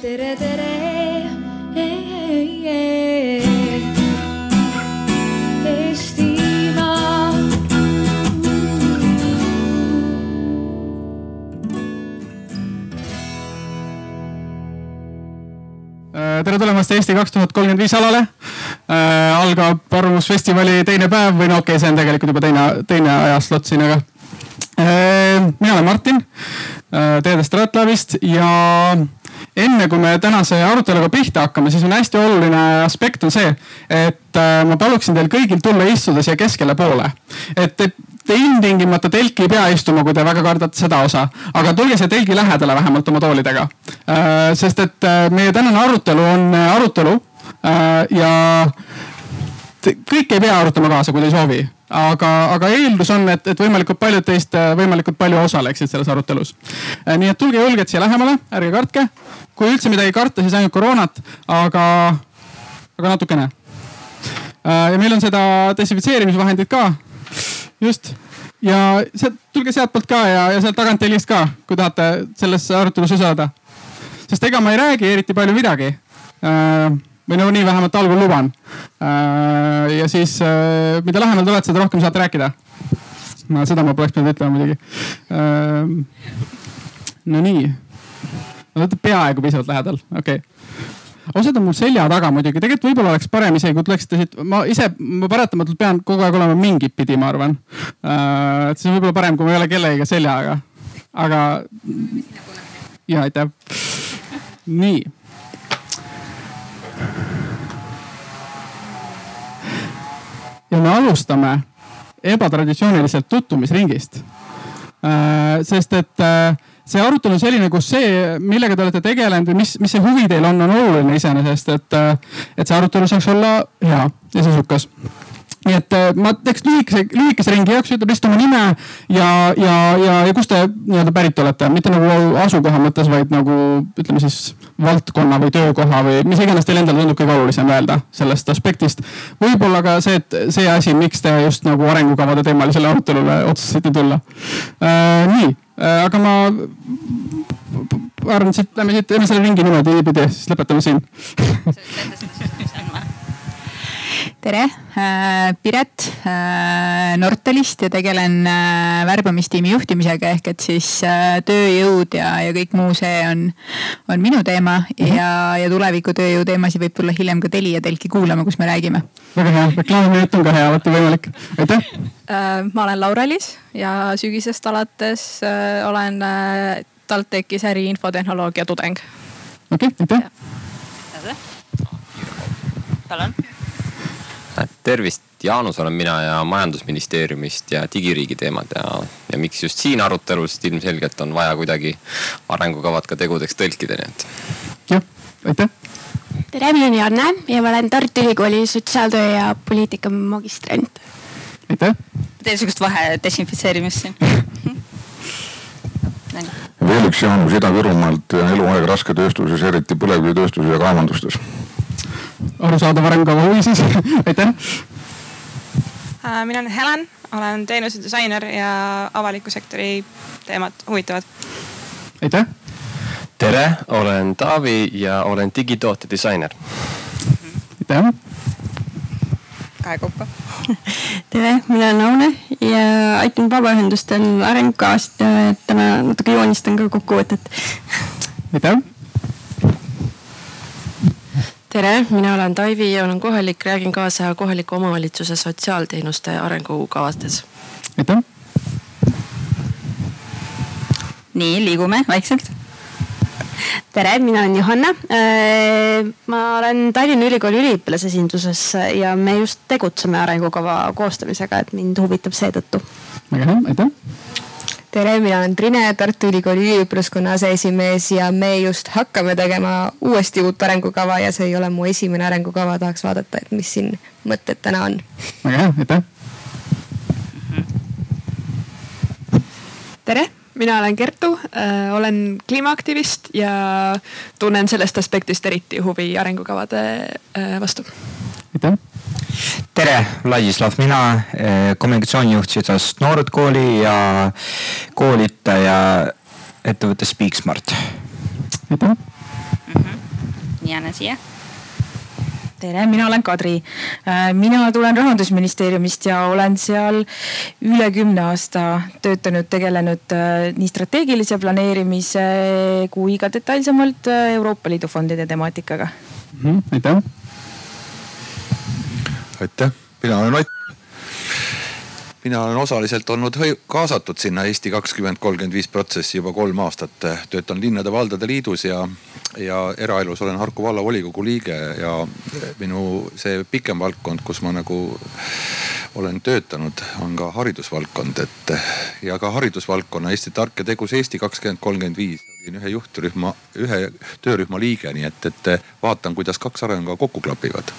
tere, tere. Eestimaa. Äh, tere tulemast Eesti kaks tuhat kolmkümmend viis alale äh,. algab Arvamusfestivali teine päev või no okei okay,, see on tegelikult juba teine, teine ajaslott siin, aga äh,. mina olen Martin äh, Teede Stratlavist ja enne kui me tänase aruteluga pihta hakkame, siis on hästi oluline aspekt on see, et äh, ma paluksin teil kõigil tulla istuda siia keskele poole. et, et te ilmtingimata telki ei pea istuma, kui te väga kardate seda osa, aga tulge siia telgi lähedale vähemalt oma toolidega. sest et meie tänane arutelu on arutelu ja kõik ei pea arutama kaasa, kui te ei soovi, aga, aga eeldus on, et, et võimalikult paljud teist võimalikult palju osaleksid selles arutelus. nii et tulge julgelt siia lähemale, ärge kartke. kui üldse midagi karta, siis ainult koroonat, aga, aga natukene. ja meil on seda desinfitseerimisvahendit ka just ja sealt, tulge sealtpoolt ka ja, ja sealt tagant telgist ka, kui tahate selles arutelus osaleda. sest ega ma ei räägi eriti palju midagi. Või no nii vähemalt algul luban. ja siis mida lähemal te olete, seda rohkem saate rääkida. no seda ma poleks pidanud ütlema muidugi. Nonii, no olete peaaegu piisavalt lähedal, okei okay osad on mul selja taga muidugi, tegelikult võib-olla oleks parem isegi, kui tuleksite siit, ma ise, ma paratamatult pean kogu aeg olema mingit pidi, ma arvan. et see on võib-olla parem, kui ma ei ole kellegagi seljaga, aga. ja aitäh. nii. Ja me alustame ebatraditsiooniliselt tutvumisringist. sest et see arutelu on selline, kus see, millega te olete tegelenud või mis, mis see huvi teil on, on oluline iseenesest, et, et see arutelu saaks olla hea ja sisukas nii et ma teeks lühikese, lühikese ringi jaoks, ütleb lihtsalt oma nime ja, ja, ja, ja kust te nii-öelda pärit olete, mitte nagu asukoha mõttes, vaid nagu ütleme siis valdkonna või töökoha või mis iganes teile endale tundub kõige olulisem öelda sellest aspektist. võib-olla ka see, et see asi, miks te just nagu arengukavade teemalisele arutelule otsustasite tulla äh,. nii äh,, aga ma arvan, et siit lähme siit, teeme selle ringi niimoodi niipidi, siis lõpetame siin tere, Piret Nortalist ja tegelen värbamistiimi juhtimisega ehk et siis tööjõud ja, ja kõik muu see on, on minu teema mm -hmm. ja, ja tuleviku tööjõu teemasid võib tulla hiljem ka Telia telki kuulama, kus me räägime. väga hea, reklaamiminut on ka hea, alati võimalik, aitäh. ma olen Laura-Liis ja sügisest alates olen TalTechis äri infotehnoloogia tudeng. okei okay,, aitäh. palun tervist, Jaanus olen mina ja majandusministeeriumist ja digiriigi teemad ja, ja miks just siin arutelul, sest ilmselgelt on vaja kuidagi arengukavad ka tegudeks tõlkida, nii et. jah, aitäh. tere, mina olen Janne ja ma olen Tartu Ülikooli sotsiaaltöö ja poliitika magistrant. aitäh. teen sihukest vahe desinfitseerimist siin veel üks Jaanus Ida-Virumaalt ja eluaeg rasketööstuses, eriti põlevkivitööstuses ja kaevandustes arusaadav arengukava huvi siis aitäh. Äh, mina olen Helen, olen teenusedisainer ja avaliku sektori teemad huvitavad. aitäh. tere, olen Taavi ja olen digitoote disainer. aitäh. kahekaupa tere, mina olen Aune ja aitan vabaühendustel arengukavast ja täna natuke joonistan ka kokkuvõtet. aitäh tere, mina olen Taivi ja olen kohalik, räägin kaasa kohaliku omavalitsuse sotsiaalteenuste arengukavades. aitäh. nii, liigume vaikselt. tere, mina olen Johanna. Äh, ma olen Tallinna Ülikooli üliõpilasesinduses ja me just tegutseme arengukava koostamisega, et mind huvitab seetõttu. väga hea, aitäh tere, mina olen Trine, Tartu Ülikooli üliõpilaskonna aseesimees ja me just hakkame tegema uuesti uut arengukava ja see ei ole mu esimene arengukava, tahaks vaadata, et mis siin mõtted täna on. väga hea, aitäh. tere, mina olen Kertu äh,, olen kliimaaktivist ja tunnen sellest aspektist eriti huvi arengukavade äh, vastu. aitäh tere, Ladislav, mina eh, kommunikatsioonijuht Sitsast Noored Kooli ja koolitaja ettevõttes Speaksmart. aitäh. Mhm. jääne siia tere, mina olen Kadri. Äh, mina tulen rahandusministeeriumist ja olen seal üle kümne aasta töötanud, tegelenud äh, nii strateegilise planeerimise kui ka detailsemalt äh, Euroopa Liidu fondide temaatikaga mm. -hmm, aitäh. Aitäh, mina olen Ott. Mina olen osaliselt olnud kaasatud sinna Eesti kakskümmend kolmkümmend viis protsessi juba kolm aastat. töötan linnade-valdade liidus ja, ja eraelus olen Harku vallavolikogu liige ja minu see pikem valdkond, kus ma nagu olen töötanud, on ka haridusvaldkond, et ja ka haridusvaldkonna Eesti tark ja tegus Eesti kakskümmend kolmkümmend viis. Olin ühe juhtrühma, ühe töörühma liige, nii et, et vaatan, kuidas kaks arengukava kokku klapivad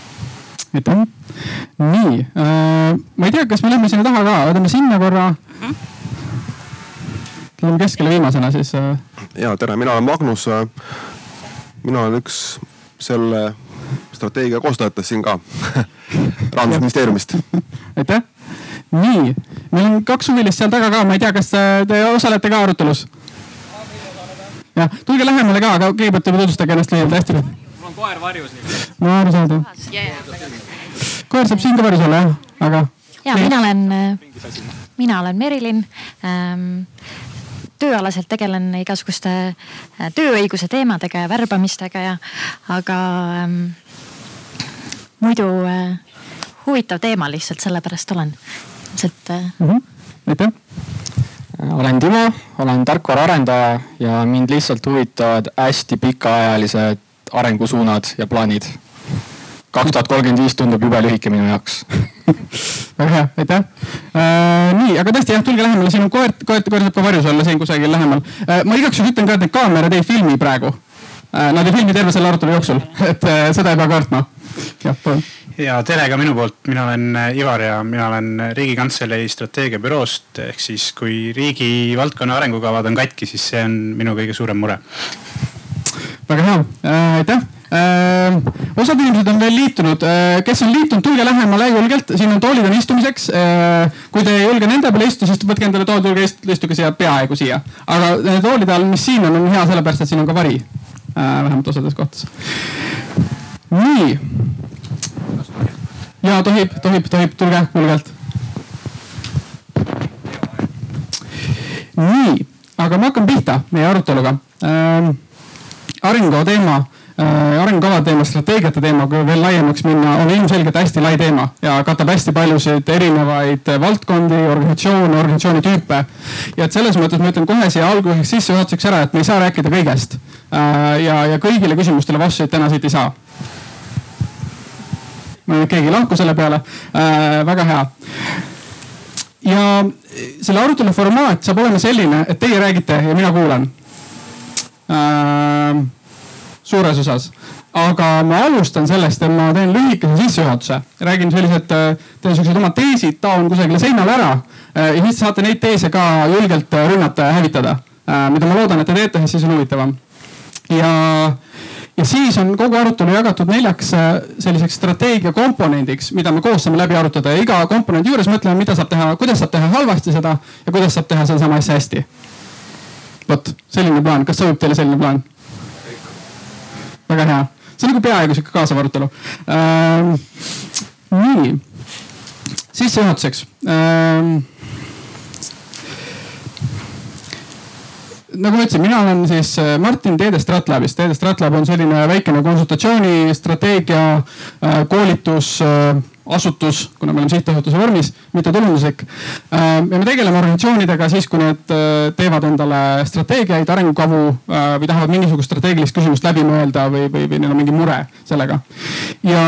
aitäh. nii äh,, ma ei tea, kas me lähme sinna taha ka, võtame sinna korra mm. -hmm. Lähme keskele viimasena siis äh.... ja tere, mina olen Magnus. mina olen üks selle strateegia koostajatest siin ka rahandusministeeriumist aitäh. nii, meil on kaks huvilist seal taga ka, ma ei tea, kas te osalete ka arutelus? jah, tulge lähemale ka, aga kõigepealt tutvustage ennast lühidalt hästi on koer varjus. no arusaadav. koer saab siin ka varjus olla jah, aga. ja mina olen, mina olen Merilin ähm, tööalaselt tegelen igasuguste äh, tööõiguse teemadega ja värbamistega ja, aga ähm, muidu äh, huvitav teema lihtsalt sellepärast olen, et äh.... Mm -hmm. aitäh. olen Timo, olen tarkvaraarendaja ja mind lihtsalt huvitavad hästi pikaajalised arengusuunad ja plaanid. kaks tuhat kolmkümmend viis tundub jube lühike minu jaoks väga hea, aitäh äh,. nii, aga tõesti jah, tulge lähemale, siin on koer, koer, koer saab ka varjus olla siin kusagil lähemal äh,. ma igaks juhuks ütlen ka, et need kaamerad ei filmi praegu äh,. Nad ei filmi terve selle arutelu jooksul, et äh, seda ei pea kartma. jah, palun ja tere ka minu poolt, mina olen äh, Ivar ja mina olen Riigikantselei strateegiabüroost ehk siis kui riigi valdkonna arengukavad on katki, siis see on minu kõige suurem mure väga hea äh,, aitäh äh,. osad inimesed on veel liitunud äh,, kes on liitunud, tulge lähemale julgelt, siin on toolid on istumiseks äh,. kui te ei julge nende peale istuda, siis võtke endale tool, tulge istuge siia peaaegu siia. aga nende toolide all, mis siin on, on hea sellepärast, et siin on ka vari äh,. vähemalt osades kohtades. nii. ja tohib, tohib, tohib, tulge julgelt. nii, aga ma hakkan pihta meie aruteluga ähm, arengukava teema äh, arengukava teema, strateegiate teema, kui veel laiemaks minna, on ilmselgelt hästi lai teema ja katab hästi paljusid erinevaid valdkondi, organisatsioone, organisatsiooni tüüpe. ja et selles mõttes ma ütlen kohe siia alguseks sissejuhatuseks ära, et me ei saa rääkida kõigest. Äh, ja, ja kõigile küsimustele vastuseid täna siit ei saa. ma ei tea, keegi ei lahku selle peale äh,. väga hea ja selle arutelu formaat saab olema selline, et teie räägite ja mina kuulan äh, suures osas. aga ma alustan sellest, et ma teen lühikese sissejuhatuse, räägin sellised, äh, teen siuksed oma teesid, taon kusagile seinale ära äh, ja siis saate neid teese ka julgelt äh, rünnata ja hävitada mida ma loodan, et te teete, sest siis on huvitavam. ja ja siis on kogu arutelu jagatud neljaks selliseks strateegia komponendiks, mida me koos saame läbi arutada ja iga komponendi juures mõtleme, mida saab teha, kuidas saab teha halvasti seda ja kuidas saab teha sedasama asja hästi vot selline plaan, kas sobib teile selline plaan? väga hea, see on nagu peaaegu sihuke kaasav arutelu ähm,. nii, sissejuhatuseks ähm, nagu ma ütlesin, mina olen siis äh, Martin Teede Stratlabist. Teede Stratlab on selline väikene konsultatsiooni, strateegia, äh, koolitus äh, asutus, kuna me oleme sihtasutuse vormis, mittetulunduslik. ja me tegeleme organisatsioonidega siis, kui need teevad endale strateegiaid, arengukavu või tahavad mingisugust strateegilist küsimust läbi mõelda või, või, või neil on mingi mure sellega. ja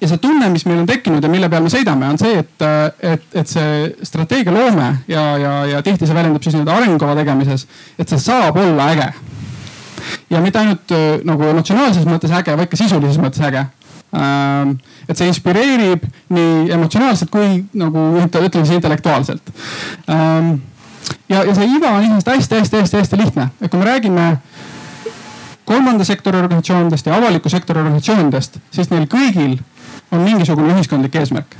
ja see tunne, mis meil on tekkinud ja mille peal me sõidame, on see, et, et, et see strateegia loome ja, ja, ja tihti see väljendub siis nii-öelda arengukava tegemises, et see saab olla äge. ja mitte ainult äh, nagu emotsionaalses mõttes äge, vaid ka sisulises mõttes äge et see inspireerib nii emotsionaalselt kui nagu ütleme siis intellektuaalselt ähm,. ja, ja see iva on iseenesest hästi-hästi-hästi-hästi lihtne, et kui me räägime kolmanda sektori organisatsioonidest ja avaliku sektori organisatsioonidest, siis neil kõigil on mingisugune ühiskondlik eesmärk.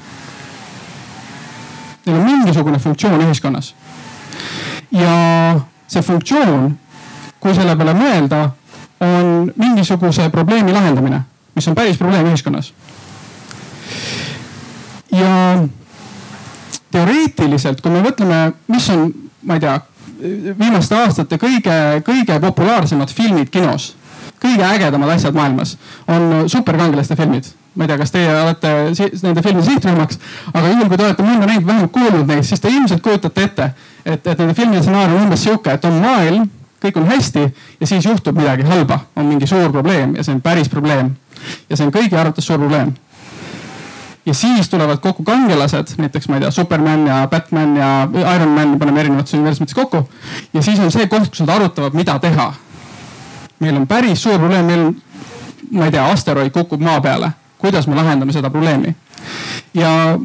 Neil on mingisugune funktsioon ühiskonnas. ja see funktsioon, kui selle peale mõelda, on mingisuguse probleemi lahendamine, mis on päris probleem ühiskonnas. ja teoreetiliselt, kui me mõtleme, mis on, ma ei tea, viimaste aastate kõige, kõige populaarsemad filmid kinos, kõige ägedamad asjad maailmas on superkangelaste filmid ma ei tea, kas teie olete nende filmide sihtrühmaks, aga juhul kui te olete mõnda näinud, vähemalt kuulnud neist, siis te ilmselt kujutate ette, et, et nende filmide stsenaarium on umbes sihuke, et on maailm, kõik on hästi ja siis juhtub midagi halba, on mingi suur probleem ja see on päris probleem. Ja see on kõigi arvates suur probleem. ja siis tulevad kokku kangelased, näiteks ma ei tea, Superman ja Batman ja Iron Man, paneme erinevates universumites kokku. ja siis on see koht, kus nad arutavad, mida teha. meil on päris suur probleem, meil on, ma ei tea, asteroid kukub maa peale kuidas me lahendame seda probleemi. ja,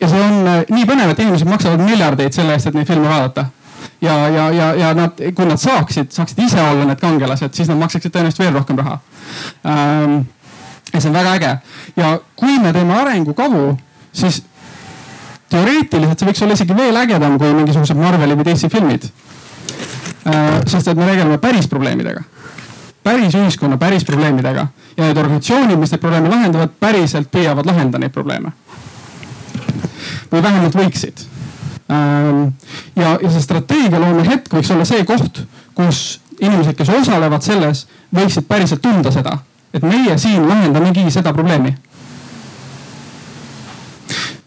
ja see on äh, nii põnev, et inimesed maksavad miljardeid selle eest, et neid filme vaadata. ja, ja, ja, ja nad, kui nad saaksid, saaksid ise olla need kangelased, siis nad maksaksid tõenäoliselt veel rohkem raha ähm,. Ja see on väga äge ja kui me teeme arengukavu, siis teoreetiliselt see võiks olla isegi veel ägedam kui mingisugused Marveli või DC filmid äh,. sest et me tegeleme päris probleemidega päris ühiskonna päris probleemidega ja need organisatsioonid, mis neid probleeme lahendavad, päriselt püüavad lahendada neid probleeme. või vähemalt võiksid. Ähm, ja, ja see strateegialoome hetk võiks olla see koht, kus inimesed, kes osalevad selles, võiksid päriselt tunda seda, et meie siin lahendamegi seda probleemi.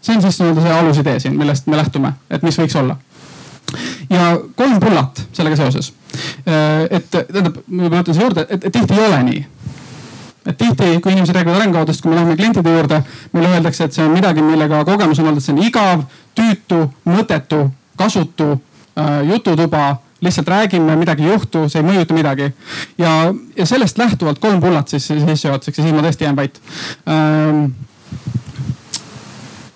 see on siis nii-öelda see alusidee siin, millest me lähtume, et mis võiks olla ja kolm pullat sellega seoses. Äh, et tähendab, ma ütlen siia juurde, et, tihti ei ole nii et tihti, kui inimesed räägivad arengukavadest, kui me läheme klientide juurde, meile öeldakse, et see on midagi, millega kogemus on olnud, see on igav, tüütu, mõttetu, kasutu äh, jututuba, lihtsalt räägime, midagi ei juhtu, see ei mõjuta midagi. ja, ja sellest lähtuvalt kolm pullat siis sissejuhatuseks ja siis ma tõesti jään vait ähm,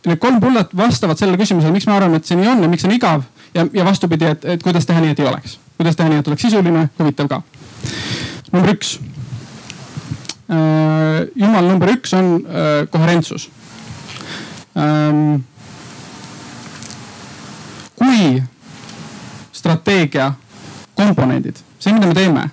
need kolm pullat vastavad sellele küsimusele, miks me arvame, et see nii on ja miks see on igav ja, ja vastupidi, et, et kuidas teha nii, et ei oleks, kuidas teha nii, et oleks sisuline, huvitav ka. number üks. Äh, jumal number üks on äh, koherentsus. Ähm, kui strateegia komponendid, see, mida me teeme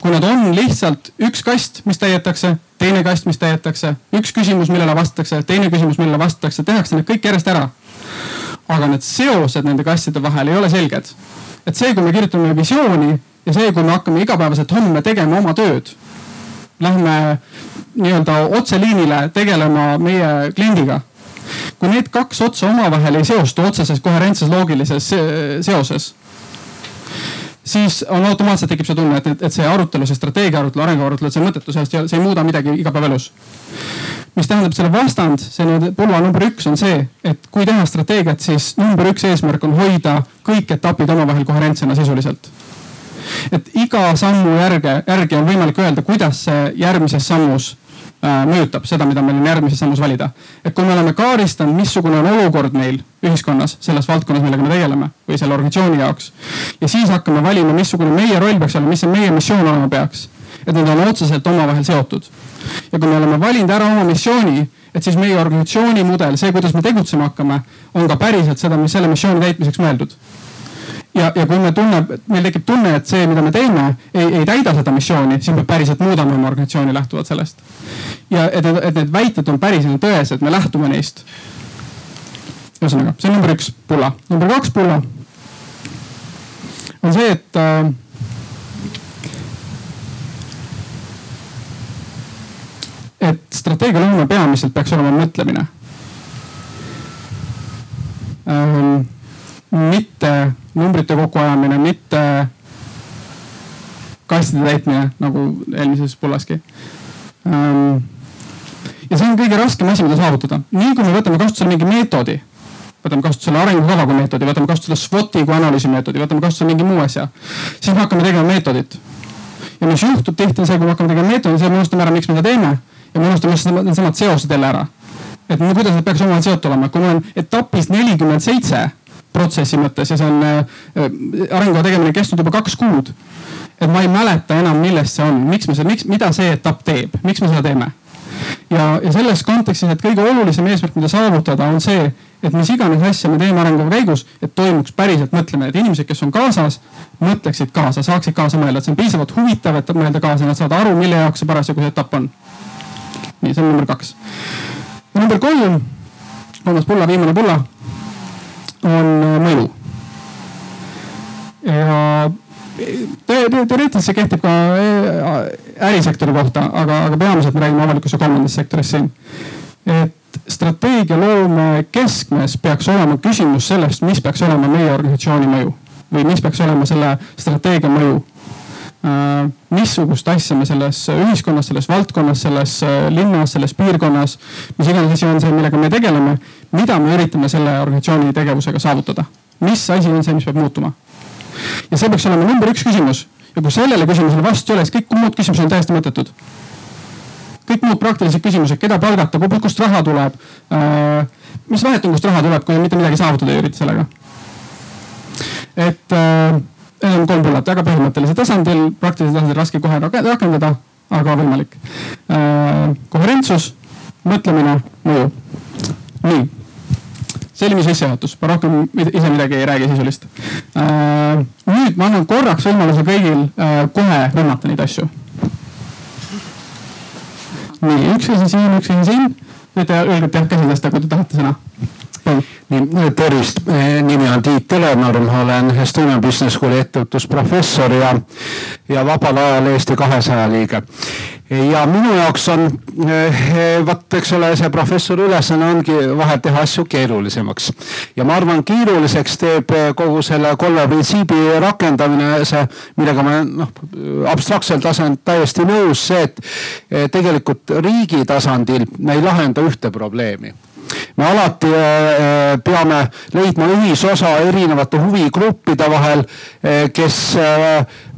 kui nad on lihtsalt üks kast, mis täidetakse, teine kast, mis täidetakse, üks küsimus, millele vastatakse, teine küsimus, millele vastatakse, tehakse need kõik järjest ära aga need seosed nende kastide vahel ei ole selged. et see, kui me kirjutame visiooni ja see, kui me hakkame igapäevaselt homme tegema oma tööd, lähme nii-öelda otseliinile tegelema meie kliendiga. Kui need kaks otsa omavahel ei seostu otseses koherentses loogilises seoses, siis on automaatselt tekib see tunne, et, et see arutelu, see strateegia arutelu, arengu arutelu, et see on mõttetu, sest see ei muuda midagi igapäevaelus mis tähendab selle vastand, see nii-öelda pulma number üks on see, et kui teha strateegiat, siis number üks eesmärk on hoida kõik etapid omavahel koherentsena sisuliselt. et iga sammu järge, järgi on võimalik öelda, kuidas see järgmises sammus mõjutab seda, mida meil on järgmises sammus valida. et kui me oleme kaardistanud, missugune on olukord meil ühiskonnas selles valdkonnas, millega me tegeleme või selle organisatsiooni jaoks. ja siis hakkame valima, missugune meie roll peaks olema, mis see meie missioon olema peaks et need on otseselt omavahel seotud. ja kui me oleme valinud ära oma missiooni, et siis meie organisatsiooni mudel, see, kuidas me tegutsema hakkame, on ka päriselt seda, mis selle missiooni täitmiseks mõeldud. Ja, ja kui me tunneb, meil tekib tunne, et see, mida me teeme, ei, ei täida seda missiooni, siis me päriselt muudame oma organisatsiooni lähtuvalt sellest. ja et, et need väited on päriselt tõesed, me lähtume neist. ühesõnaga, see on number üks pulla. number kaks pulla on see, et äh, et strateegialoome peamiselt peaks olema mõtlemine ähm,. mitte numbrite kokkuajamine, mitte kastide täitmine nagu eelmises pullaski ähm,. ja see on kõige raskem asi, mida saavutada. nii kui me võtame kasutusele mingi meetodi, võtame kasutusele arengukava kui meetodi, võtame kasutusele SWOT-i kui analüüsimeetodi, võtame kasutusele mingi muu asja, siis me hakkame tegema meetodit. ja mis juhtub tihti on see, kui me hakkame tegema meetodit, siis me unustame ära, miks me seda teeme ja me unustame needsamad seosed jälle ära. et kuidas need peaks omavahel seotud olema, kui mul on etapis nelikümmend seitse protsessi mõttes ja see on äh, arengukava tegemine kestnud juba kaks kuud. et ma ei mäleta enam, millest see on, miks me seda, miks, mida see etapp teeb, miks me seda teeme. ja, ja selles kontekstis, et kõige olulisem eesmärk, mida saavutada, on see, et mis iganes asja me teeme arengukava käigus, et toimuks päriselt mõtlemine, et inimesed, kes on kaasas, mõtleksid kaasa, saaksid kaasa mõelda, et see on piisavalt huvitav, et mõelda kaasa, nad saavad aru, mille jaoks see parasjagu see etapp on. nii, see on number kaks. number kolm, kolmas pulla, viimane pulla on äh, mõju. ja te, te, teoreetiliselt see kehtib ka äh, ärisektori kohta, aga, aga peamiselt me räägime avalikust ja kolmandast sektorist siin. et strateegialoome keskmes peaks olema küsimus sellest, mis peaks olema meie organisatsiooni mõju või mis peaks olema selle strateegia mõju missugust asja me selles ühiskonnas, selles valdkonnas, selles äh, linnas, selles piirkonnas, mis iganes asi on see, millega me tegeleme, mida me üritame selle organisatsiooni tegevusega saavutada. mis asi on see, mis peab muutuma? ja see peaks olema number üks küsimus ja kui sellele küsimusele vastust ei ole, siis kõik muud küsimused on täiesti mõttetud kõik muud praktilised küsimused, keda palgata, kust raha tuleb. Äh, mis vahet on, kust raha tuleb, kui mitte midagi saavutada ei ürita sellega. et äh, need on kolm pullat väga põhimõttelisel tasandil, praktilisel tasandil raske kohe rakendada, aga võimalik. Äh, koherentsus, mõtlemine, mõju. nii see oli minu sissejuhatus, ma rohkem ise midagi ei räägi sisulist. nüüd ma annan korraks võimaluse kõigil kohe rünnata neid asju nii, üks asi siin, üks asi siin. Võite julgelt jah käsi tõsta, kui te tahate sõna. Nii, tervist, nimi on Tiit Telenurm, olen Estonian Business School'i ettevõtlusprofessor ja, ja vabal ajal Eesti kahesaja liige. Ja minu jaoks on eh, vot, eks ole, see professori ülesanne ongi vahel teha asju keerulisemaks. ja ma arvan, keeruliseks teeb kogu selle kolme printsiibi rakendamine, see, millega ma noh, abstraktsel tasandil täiesti nõus, see, et tegelikult riigi tasandil me ei lahenda ühte probleemi me alati äh, äh, peame leidma ühisosa erinevate huvigruppide vahel, äh, kes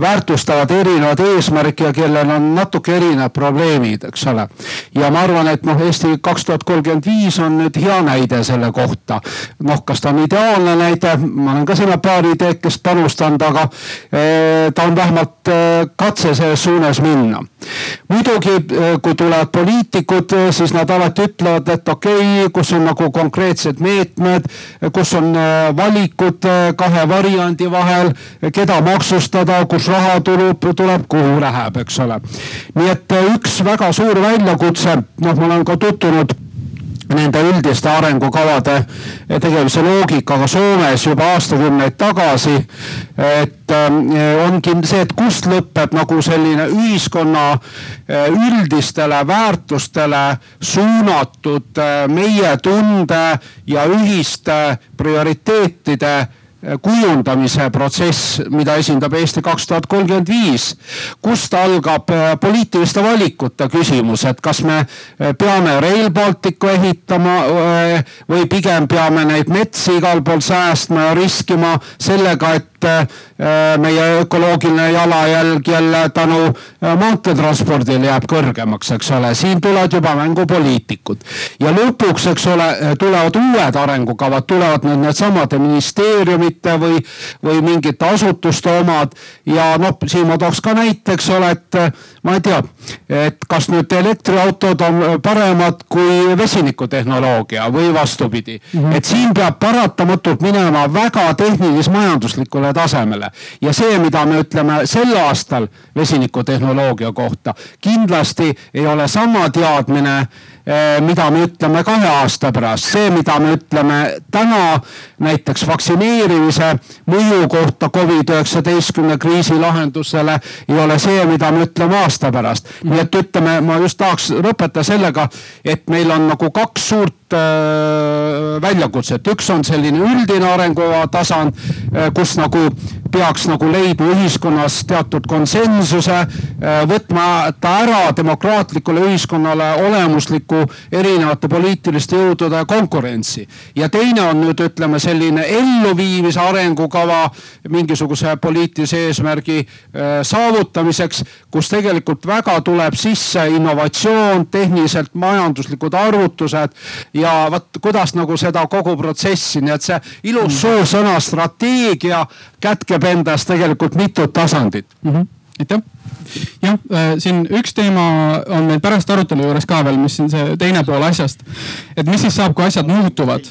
väärtustavad erinevaid eesmärke ja kellel on natuke erinevad probleemid, eks ole. ja ma arvan, et noh, Eesti kaks tuhat kolmkümmend viis on nüüd hea näide selle kohta. noh, kas ta on ideaalne näide, ma olen ka sinna paari ideekest panustanud, aga ta on vähemalt katse selles suunas minna. muidugi, kui tulevad poliitikud, siis nad alati ütlevad, et okei okay,, kus on nagu konkreetsed meetmed, kus on äh, valikud äh, kahe variandi vahel, keda maksustada, kus raha tuleb, tuleb, kuhu läheb, eks ole. nii et äh, üks väga suur väljakutse, noh, ma olen ka tutvunud nende üldiste arengukavade tegevuse loogikaga Soomes juba aastakümneid tagasi. et äh, ongi see, et kust lõpeb nagu selline ühiskonna äh, üldistele väärtustele suunatud meie tunde ja ühiste prioriteetide kujundamise protsess, mida esindab Eesti kaks tuhat kolmkümmend viis. kust algab äh, poliitiliste valikute küsimus, et kas me äh, peame Rail Balticu ehitama äh, või pigem peame neid metsi igal pool säästma ja riskima sellega, et meie ökoloogiline jalajälg jälle tänu maanteetranspordile jääb kõrgemaks, eks ole, siin tulevad juba mängu poliitikud. ja lõpuks, eks ole, tulevad uued arengukavad, tulevad need needsamade ministeeriumid ministrite või, või mingite asutuste omad. ja noh, siin ma tooks ka näite, eks ole, et ma ei tea, et kas nüüd elektriautod on paremad kui vesinikutehnoloogia või vastupidi mm. -hmm. et siin peab paratamatult minema väga tehnilis-majanduslikule tasemele ja see, mida me ütleme sel aastal vesinikutehnoloogia kohta, kindlasti ei ole sama teadmine Eh, mida me ütleme kahe aasta pärast, see, mida me ütleme täna näiteks vaktsineerimise mõju kohta Covid-19 kriisi lahendusele, ei ole see, mida me ütleme aasta pärast. nii et ütleme, ma just tahaks lõpetada sellega, et meil on nagu kaks suurt äh, väljakutset, üks on selline üldine arengukava tasand, äh, kus nagu peaks nagu leidma ühiskonnas teatud konsensuse, äh, võtma ta ära demokraatlikule ühiskonnale olemusliku erinevate poliitiliste jõudude konkurentsi. ja teine on nüüd ütleme selline elluviimise arengukava mingisuguse poliitilise eesmärgi saavutamiseks, kus tegelikult väga tuleb sisse innovatsioon, tehniliselt majanduslikud arvutused ja vot kuidas nagu seda kogu protsessi, nii et see ilus suur sõna strateegia kätkeb endas tegelikult mitut tasandit mm. -hmm. aitäh jah, äh, siin üks teema on meil pärast arutelu juures ka veel, mis on see teine pool asjast. et mis siis saab, kui asjad muutuvad?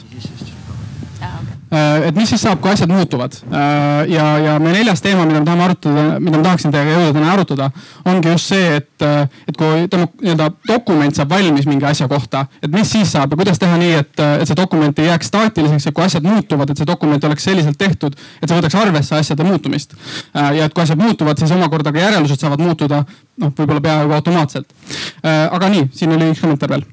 Äh, et mis siis saab, kui asjad muutuvad. Äh, ja, ja meie neljas teema, mida me tahame arutada, mida ma tahaksin teiega jõuda täna arutada, ongi just see, et, äh, et kui nii-öelda dokument saab valmis mingi asja kohta, et mis siis saab ja kuidas teha nii, et, et see dokument ei jääks staatiliseks ja kui asjad muutuvad, et see dokument oleks selliselt tehtud, et see võtaks arvesse asjade muutumist. ja et kui asjad muutuvad, siis omakorda ka järeldused saavad muutuda noh, võib-olla peaaegu automaatselt. aga nii, siin oli üks kommentaar veel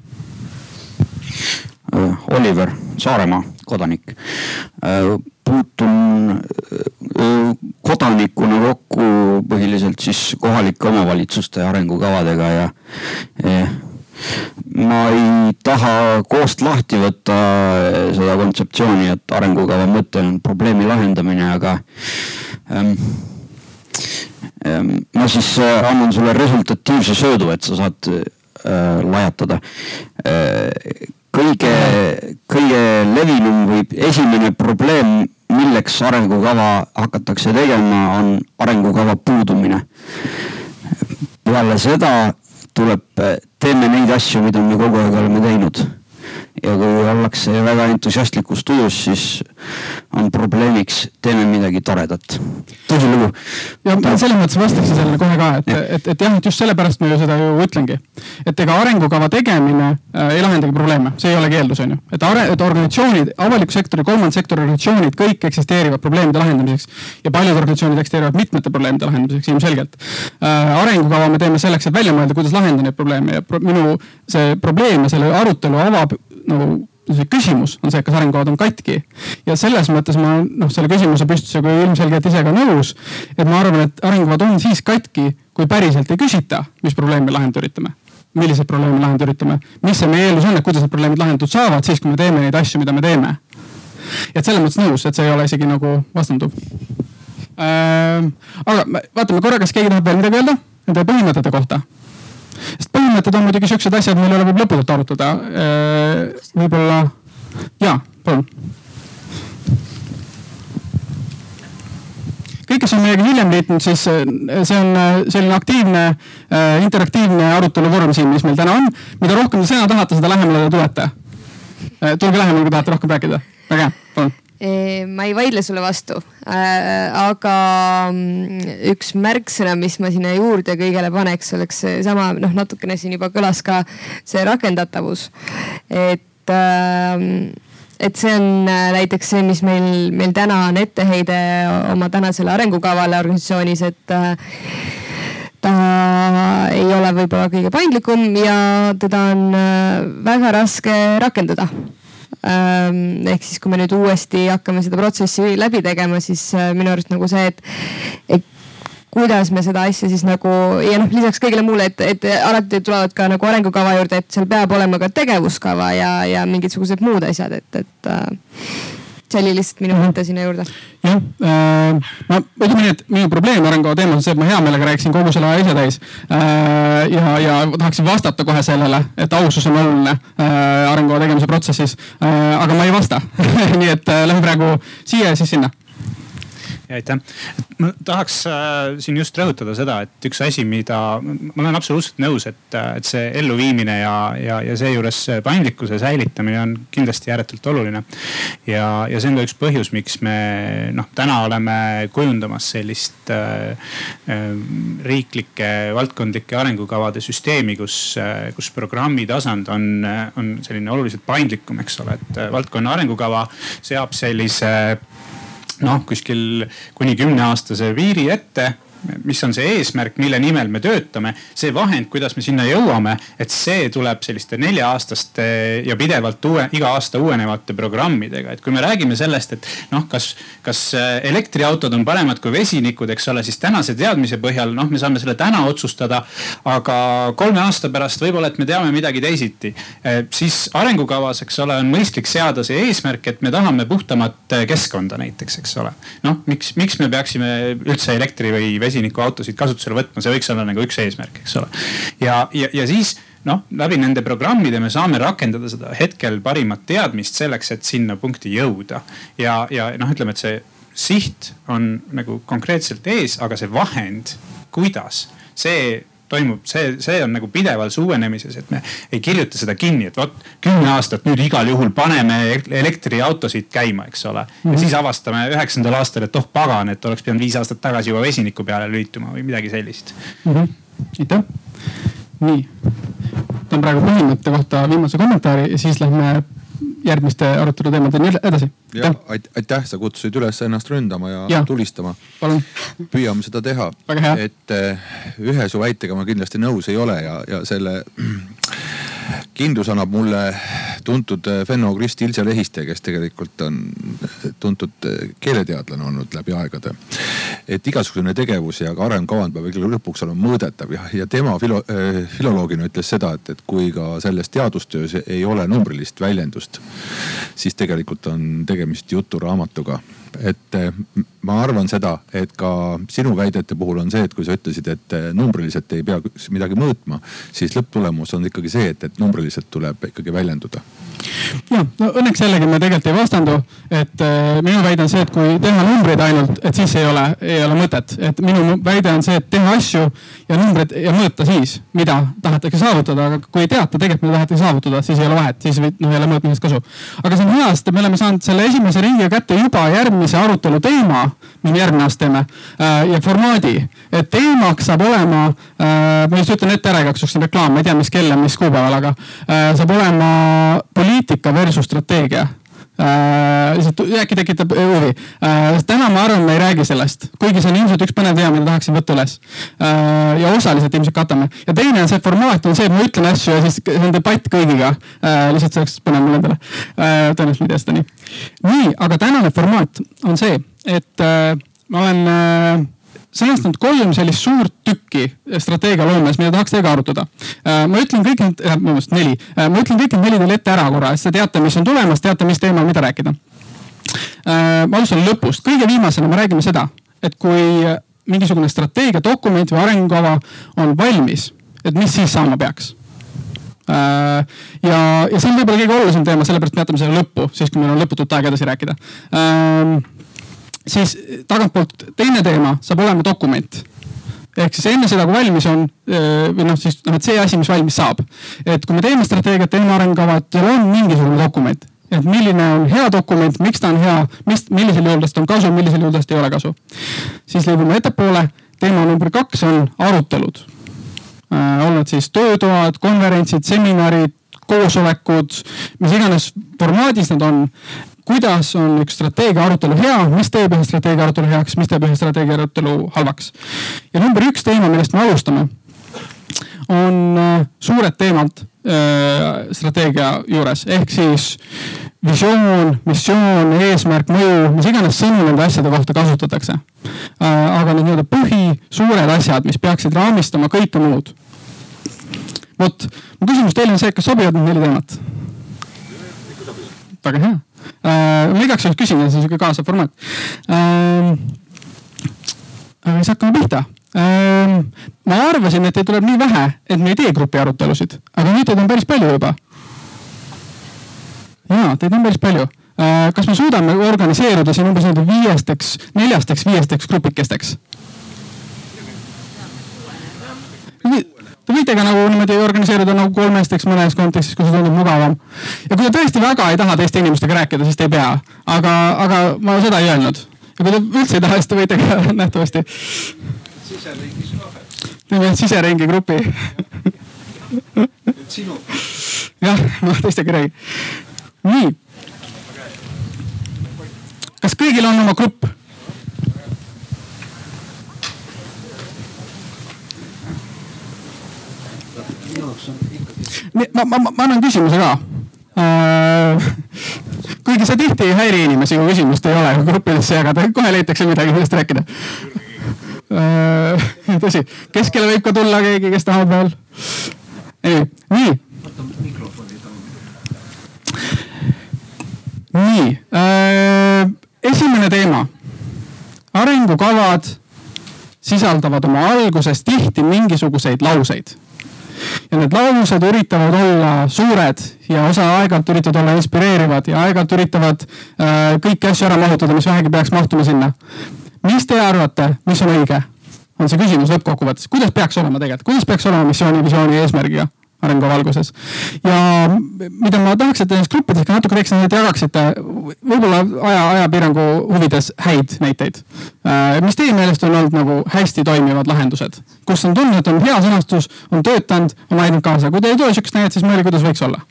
Oliver Saaremaa kodanik. Äh, puutun äh, kodanikuna kokku põhiliselt siis kohalike omavalitsuste arengukavadega ja eh, ma ei taha koost lahti võtta seda kontseptsiooni, et arengukava mõte on probleemi lahendamine, aga ähm, ähm, ma siis äh, annan sulle resultatiivse söödu, et sa saad äh, lajatada äh, kõige, kõige levinum või esimene probleem, milleks arengukava hakatakse tegema, on arengukava puudumine. peale seda tuleb, teeme neid asju, mida me kogu aeg oleme teinud ja kui ollakse väga entusiastlikus tujus, siis on probleemiks, teeme midagi toredat. tõsilugu. ja selles mõttes vastaksin sellele kohe ka, et, et, et jah, et just sellepärast ma ju seda ju ütlengi. et ega arengukava tegemine äh, ei lahendagi probleeme, see ei olegi eeldus, on ju. et are-, et organisatsioonid, avaliku sektori, kolmanda sektori organisatsioonid, kõik eksisteerivad probleemide lahendamiseks. ja paljud organisatsioonid eksisteerivad mitmete probleemide lahendamiseks ilmselgelt äh,. arengukava me teeme selleks, et välja mõelda, kuidas lahendada neid probleeme ja pro minu see probleem ja selle arutelu avab nagu see küsimus on see, kas arengukavad on katki. ja selles mõttes ma noh, selle küsimuse püstitusega ilmselgelt ise ka nõus. et ma arvan, et arengukavad on siis katki, kui päriselt ei küsita, mis probleemi lahendada üritame milliseid probleeme lahendada üritame, mis see meie eeldus on, et kuidas need probleemid lahendatud saavad, siis kui me teeme neid asju, mida me teeme. et selles mõttes nõus, et see ei ole isegi nagu vastanduv äh,. aga vaatame korra, kas keegi tahab veel midagi öelda nende põhimõtete kohta sest põhimõtted on muidugi siuksed asjad, mille üle võib lõputult arutada. Äh, võib-olla, ja, palun. kõik, kes on meiega hiljem liitunud, siis äh, see on äh, selline aktiivne, interaktiivne arutelu vorm siin, mis meil täna on. mida rohkem te sõna tahate, seda lähemale te tulete. tulge lähemale, kui tahate rohkem rääkida. väga hea, palun ma ei vaidle sulle vastu äh,, aga mm, üks märksõna, mis ma sinna juurde kõigele paneks, oleks seesama, noh, natukene siin juba kõlas ka see rakendatavus. et äh, et see on äh, näiteks see, mis meil, meil täna on etteheide oma tänasele arengukavale organisatsioonis, et äh, ta ei ole võib-olla kõige paindlikum ja teda on väga raske rakendada Ehm, ehk siis, kui me nüüd uuesti hakkame seda protsessi läbi tegema, siis äh, minu arust nagu see, et, et kuidas me seda asja siis nagu ja noh, lisaks kõigele muule, et, et alati tulevad ka nagu arengukava juurde, et seal peab olema ka tegevuskava ja, ja mingisugused muud asjad, et, et äh, see oli lihtsalt minu mõte sinna juurde. jah äh,, no ütleme nii, et minu probleem arengukava teemas on see, et ma hea meelega rääkisin kogu selle aja ise täis äh,. ja, ja tahaksin vastata kohe sellele, et ausus on oluline äh, arengukava tegemise protsessis äh,. aga ma ei vasta nii et äh, lähme praegu siia ja siis sinna aitäh, ma tahaks äh, siin just rõhutada seda, et üks asi, mida ma olen absoluutselt nõus, et, et see elluviimine ja, ja, ja seejuures paindlikkuse säilitamine on kindlasti ääretult oluline. ja, ja see on ka üks põhjus, miks me noh, täna oleme kujundamas sellist äh, äh, riiklike valdkondlike arengukavade süsteemi, kus äh,, kus programmi tasand on, on selline oluliselt paindlikum, eks ole, et valdkonna arengukava seab sellise noh, kuskil kuni kümneaastase piiri ette mis on see eesmärk, mille nimel me töötame, see vahend, kuidas me sinna jõuame, et see tuleb selliste nelja-aastaste ja pidevalt uue, iga aasta uuenevate programmidega. et kui me räägime sellest, et noh, kas, kas äh, elektriautod on paremad kui vesinikud, eks ole, siis tänase teadmise põhjal noh, me saame selle täna otsustada. aga kolme aasta pärast võib-olla, et me teame midagi teisiti. Äh, siis arengukavas, eks ole, on mõistlik seada see eesmärk, et me tahame puhtamat äh, keskkonda näiteks, eks ole. noh, miks, miks me peaksime üldse elektri või vesiniku vesinikuautosid kasutusele võtma, see võiks olla nagu üks eesmärk, eks ole. ja, ja, ja siis noh, läbi nende programmide me saame rakendada seda hetkel parimat teadmist selleks, et sinna punkti jõuda. ja, ja noh, ütleme, et see siht on nagu konkreetselt ees, aga see vahend, kuidas, see toimub see, see on nagu pidevas uuenemises, et me ei kirjuta seda kinni, et vot kümme aastat nüüd igal juhul paneme elektriautosid käima, eks ole mm. -hmm. ja siis avastame üheksandal aastal, et oh pagan, et oleks pidanud viis aastat tagasi juba vesiniku peale lülituma või midagi sellist mm. -hmm. aitäh, nii. võtan praegu põhimõtte kohta viimase kommentaari ja siis lähme järgmiste aruteluteemadeni edasi. ja aitäh, sa kutsusid üles ennast ründama ja, ja. tulistama. püüame seda teha. et eh, ühe su väitega ma kindlasti nõus ei ole ja, ja selle kindlus annab mulle tuntud eh, fenno-Krist Ilse Lehiste, kes tegelikult on tuntud eh, keeleteadlane olnud läbi aegade. et igasugune tegevus ja ka arengukavand peab ikkagi lõpuks olema mõõdetav ja, ja tema filo, äh, filoloogina ütles seda, et, et kui ka selles teadustöös ei ole numbrilist väljendust, siis tegelikult on tegemist juturaamatuga et ma arvan seda, et ka sinu väidete puhul on see, et kui sa ütlesid, et numbriliselt ei pea midagi mõõtma, siis lõpptulemus on ikkagi see, et, et numbriliselt tuleb ikkagi väljenduda ja no õnneks jällegi me tegelikult ei vastandu, et äh, minu väide on see, et kui teha numbreid ainult, et siis ei ole, ei ole mõtet, et minu väide on see, et teha asju ja numbreid ja mõõta siis, mida tahetakse saavutada, aga kui ei teata tegelikult, mida tahetakse saavutada, siis ei ole vahet, siis noh, ei ole mõõtmisest kasu. aga see on hea, sest me oleme saanud selle esimese ringiga kätte juba järgmise arutelu teema, mis me järgmine aasta teeme äh, ja formaadi, et teemaks saab olema äh,, ma just ütlen ette ära igaks juhuks reklaam, ma ei tea, mis kell ja mis kuupäeval, aga äh, saab olema poliitika versus strateegia. Lihtsalt äkki tekitab huvi äh,. täna ma arvan, me ei räägi sellest, kuigi see on ilmselt üks põnev teema, mida tahaksin võtta üles äh,. ja osaliselt ilmselt katame. ja teine see formaat on see, et ma ütlen asju ja siis see on debatt kõigiga äh,. lihtsalt see oleks põnev mulle endale äh,. tõenäoliselt ma ei tea seda nii. nii, aga tänane formaat on see, et äh, ma olen äh, sõnastanud kolm sellist suurt tükki strateegialoomes, mida tahaks teiega arutada. Äh, ma ütlen kõik need, äh, vabandust neli, äh, ma ütlen kõik need neli teile ette ära korra, et te teate, mis on tulemas, teate, mis teemal, mida rääkida. ma alustan lõpust, kõige viimasena me räägime seda, et kui mingisugune strateegiadokument või arengukava on valmis, et mis siis saama peaks ja, ja see on võib-olla kõige olulisem teema, sellepärast me jätame selle lõppu, siis kui meil on lõputut aega edasi rääkida siis tagantpoolt teine teema saab olema dokument ehk siis enne seda, kui valmis on või noh, siis noh, et see asi, mis valmis saab. et kui me teeme strateegiat, teeme arengukava, et seal on mingisugune dokument, et milline on hea dokument, miks ta on hea, mis, millisel juhul tast on kasu, millisel juhul tast ei ole kasu. siis liigume ettepoole, teema number kaks on arutelud äh,. olnud siis töötoad, konverentsid, seminarid, koosolekud, mis iganes formaadis nad on kuidas on üks strateegia arutelu hea, mis teeb ühe strateegia arutelu heaks, mis teeb ühe strateegia arutelu halvaks. ja number üks teema, millest me alustame, on äh, suured teemad äh, strateegia juures ehk siis visioon, missioon, eesmärk, mõju, mis iganes sõnu nende asjade kohta kasutatakse. Äh, aga need nii-öelda põhi, suured asjad, mis peaksid raamistama kõike muud. vot, mu küsimus teile on see, kas sobivad need neli teemat? väga hea äh,. ma igaks juhuks küsin, see on sihuke kaasav formaat äh,. aga siis hakkame pihta äh,. ma arvasin, et teid tuleb nii vähe, et me ei tee grupi arutelusid, aga nüüd teid on päris palju juba. ja, teid on päris palju äh,. kas me suudame organiseeruda siin umbes nende viiesteks, neljasteks, viiesteks grupikesteks? Te võite ka nagu niimoodi organiseeruda nagu kolmesteks mõnes kontekstis, kui see tundub mugavam. ja kui te tõesti väga ei taha teiste inimestega rääkida, siis te ei pea, aga, aga ma seda ei öelnud. ja kui te üldse ei taha, siis te võite ka nähtavasti. teeme siseringi grupi jah, ma teistega ei räägi. nii. kas kõigil on oma grupp? Ma, ma, ma annan küsimuse ka äh, kuigi see tihti ei häiri inimesi, kui küsimust ei ole gruppidesse jagada, kohe leitakse midagi, millest rääkida. Äh, tõsi, keskele võib ka tulla keegi, kes tahab veel. nii. nii, äh, esimene teema. arengukavad sisaldavad oma alguses tihti mingisuguseid lauseid ja need laused üritavad olla suured ja osa aeg-ajalt üritavad olla inspireerivad ja aeg-ajalt üritavad äh, kõiki asju ära mahutada, mis vähegi peaks mahtuma sinna. mis te arvate, mis on õige? on see küsimus lõppkokkuvõttes, kuidas peaks olema tegelikult, kuidas peaks olema missiooni, visiooni eesmärgiga arengukava alguses. ja mida ma tahaks, et nendes gruppides ka natuke teeks, et jagaksite võib-olla aja, ajapiirangu huvides häid näiteid. Äh, mis teie meelest on olnud nagu hästi toimivad lahendused, kus on tundnud, et on hea sõnastus, on töötanud, on aidanud kaasa. kui teil ei tule sihukest näidet, siis mõelge, kuidas võiks olla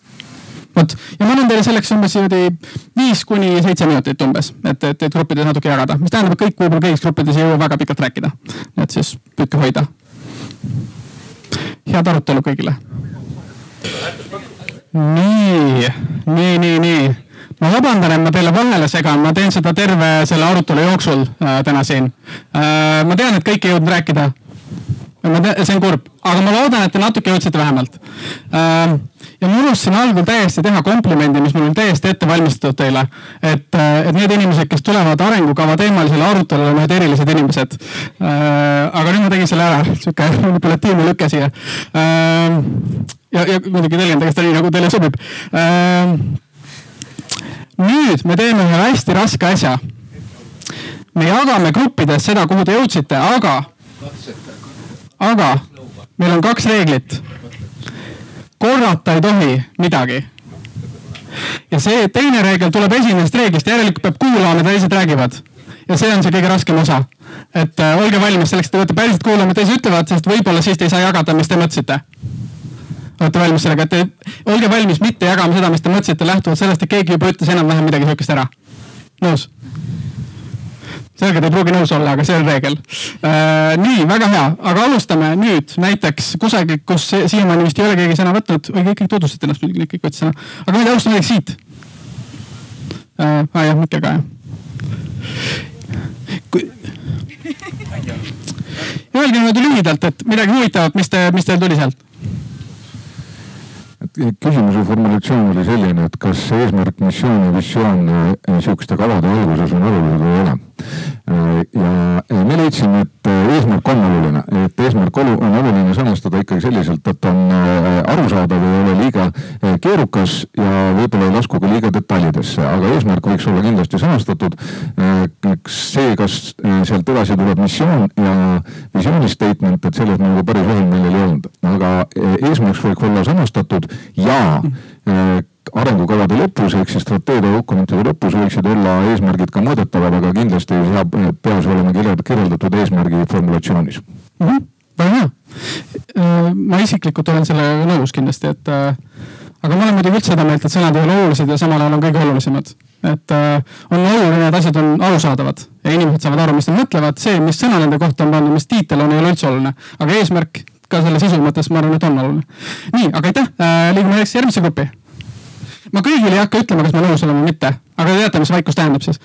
vot ja ma annan teile selleks umbes niimoodi viis kuni seitse minutit umbes, et, et, et gruppides natuke jagada, mis tähendab, et kõik võib-olla kõigis gruppides ei jõua väga pikalt rääkida. et siis püüdke hoida. Head arutelu kõigile nii, nii, nii, nii. ma vabandan, et ma teile vahele segan, ma teen seda terve selle arutelu jooksul äh, täna siin äh,. ma tean, et kõik ei jõudnud rääkida. ma tean, see on kurb, aga ma loodan, et te natuke jõudsite vähemalt äh, ja ma unustasin algul täiesti teha komplimendi, mis mul oli täiesti ette valmistatud teile. et, äh, et need inimesed, kes tulevad arengukava teemalisele arutelule, on ühed erilised inimesed äh,. aga nüüd ma tegin selle ära, sihuke manipulatiivne lüke siia äh, ja, ja muidugi tõlgendage seda nii, nagu teile sobib äh,. nüüd me teeme ühe hästi raske asja. me jagame gruppides seda, kuhu te jõudsite, aga, aga meil on kaks reeglit. Korrata ei tohi midagi. ja see teine reegel tuleb esimesest reeglist, järelikult peab kuulama, mida teised räägivad. ja see on see kõige raskem osa. et äh, olge valmis selleks, et te peate päriselt kuulama, mida teised ütlevad, sest võib-olla siis te ei saa jagada, mis te mõtlesite olete valmis sellega, et te, olge valmis mitte jagama seda, mis te mõtlesite lähtuvalt sellest, et keegi juba ütles enam-vähem midagi sihukest ära. nõus? Selge, te ei pruugi nõus olla, aga see on reegel äh,. nii, väga hea, aga alustame nüüd näiteks kusagil, kus siiamaani vist ei ole keegi sõna võtnud või kõik tutvustasite ennast muidugi, kõik võtsid sõna. aga nüüd alustame näiteks siit äh,. aa jah, Mikkel ka jah. Öelge niimoodi lühidalt, et midagi huvitavat, mis te, mis teil tuli sealt küsimuse formulatsioon oli selline, et kas eesmärk, missioon ja visioon niisuguste kavade alguses on olulised või ei ole. Ja me leidsime, et eesmärk on oluline, et eesmärk on oluline sõnastada ikkagi selliselt, et on arusaadav, ei ole liiga keerukas ja võib-olla ei lasku ka liiga detailidesse, aga eesmärk võiks olla kindlasti sõnastatud. see, kas sealt edasi tuleb missioon ja visiooni statement, et selles nagu päris ühelmeelel ei olnud, aga eesmärk võiks olla sõnastatud ja äh, arengukavade lõpus ehk siis strateegiadokumentide lõpus võiksid olla eesmärgid ka mõõdetavad, aga kindlasti ei saa, peaks olema kirjeldatud eesmärgi formulatsioonis mm. -hmm. väga hea. Äh, ma isiklikult olen sellega nõus kindlasti, et äh, aga ma olen muidugi üldse seda meelt, et sõnad ei ole olulised ja samal ajal on kõige olulisemad. et äh, on oluline, et asjad on arusaadavad ja inimesed saavad aru, mis nad mõtlevad, see, mis sõna nende kohta on pandud, mis tiitel on, ei ole üldse oluline, aga eesmärk ka selle sisu mõttes ma arvan, et on oluline. nii, aga aitäh äh,, liigume näiteks järgmisse gruppi. Ma kõigile ei hakka ütlema, kas ma nõus olen või mitte, aga te teate, mis vaikus tähendab siis?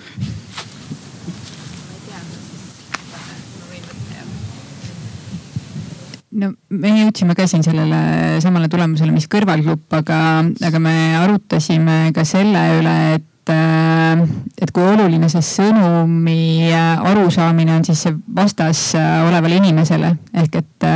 no me jõudsime ka siin sellele samale tulemusele, mis kõrvalgrupp, aga, aga me arutasime ka selle üle, et Äh, et kui oluline see sõnumi äh, arusaamine on siis vastas äh, olevale inimesele. ehk et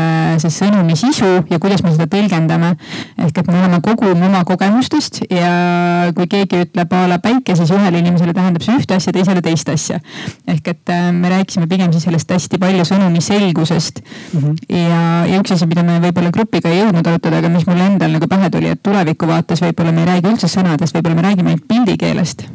see sõnumi sisu ja kuidas me seda tõlgendame. ehk et me oleme kogum oma kogemustest ja kui keegi ütleb a la päike, siis ühele inimesele tähendab see ühte asja, teisele teist asja. ehk et me rääkisime pigem siis sellest hästi palju sõnumi selgusest mm. -hmm. ja, ja üks asi, mida me võib-olla grupiga ei jõudnud arutada, aga mis mulle endal nagu pähe tuli, et tuleviku vaates võib-olla me ei räägi üldse sõnadest, võib-olla me räägime ainult pildikeelest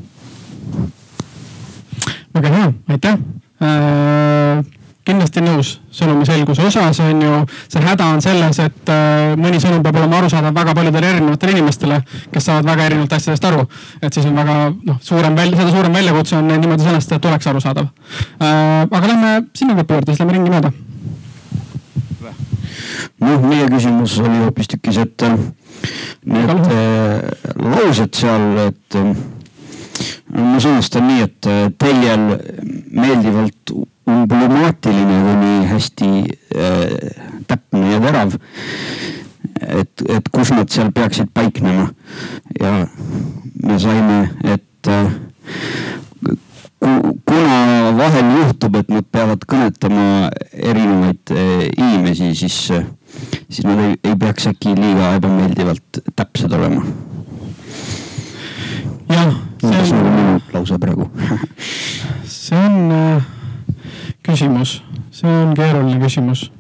väga hea, aitäh äh, kindlasti nõus sõnumi selguse osas on ju, see häda on selles, et äh, mõni sõnum peab olema arusaadav väga paljudele erinevatele inimestele, kes saavad väga erinevalt asjadest aru. et siis on väga noh, suurem välja, seda suurem väljakutse on niimoodi sõnastada, et oleks arusaadav äh,. aga lähme sinna grupi juurde, siis lähme ringi mööda. noh, meie küsimus oli hoopistükkis, et äh, need äh, laused seal, et äh, ma sõnastan nii, et äh, teljel meeldivalt umblumaatiline kuni hästi äh, täpne ja terav. et, et kus nad seal peaksid paiknema ja me saime, et äh, kuna vahel juhtub, et nad peavad kõnetama erinevaid äh, inimesi, siis, siis nad ei, ei peaks äkki liiga ebameeldivalt täpsed olema. Jah see on nagu minu lause praegu see on äh, küsimus, see on keeruline küsimus.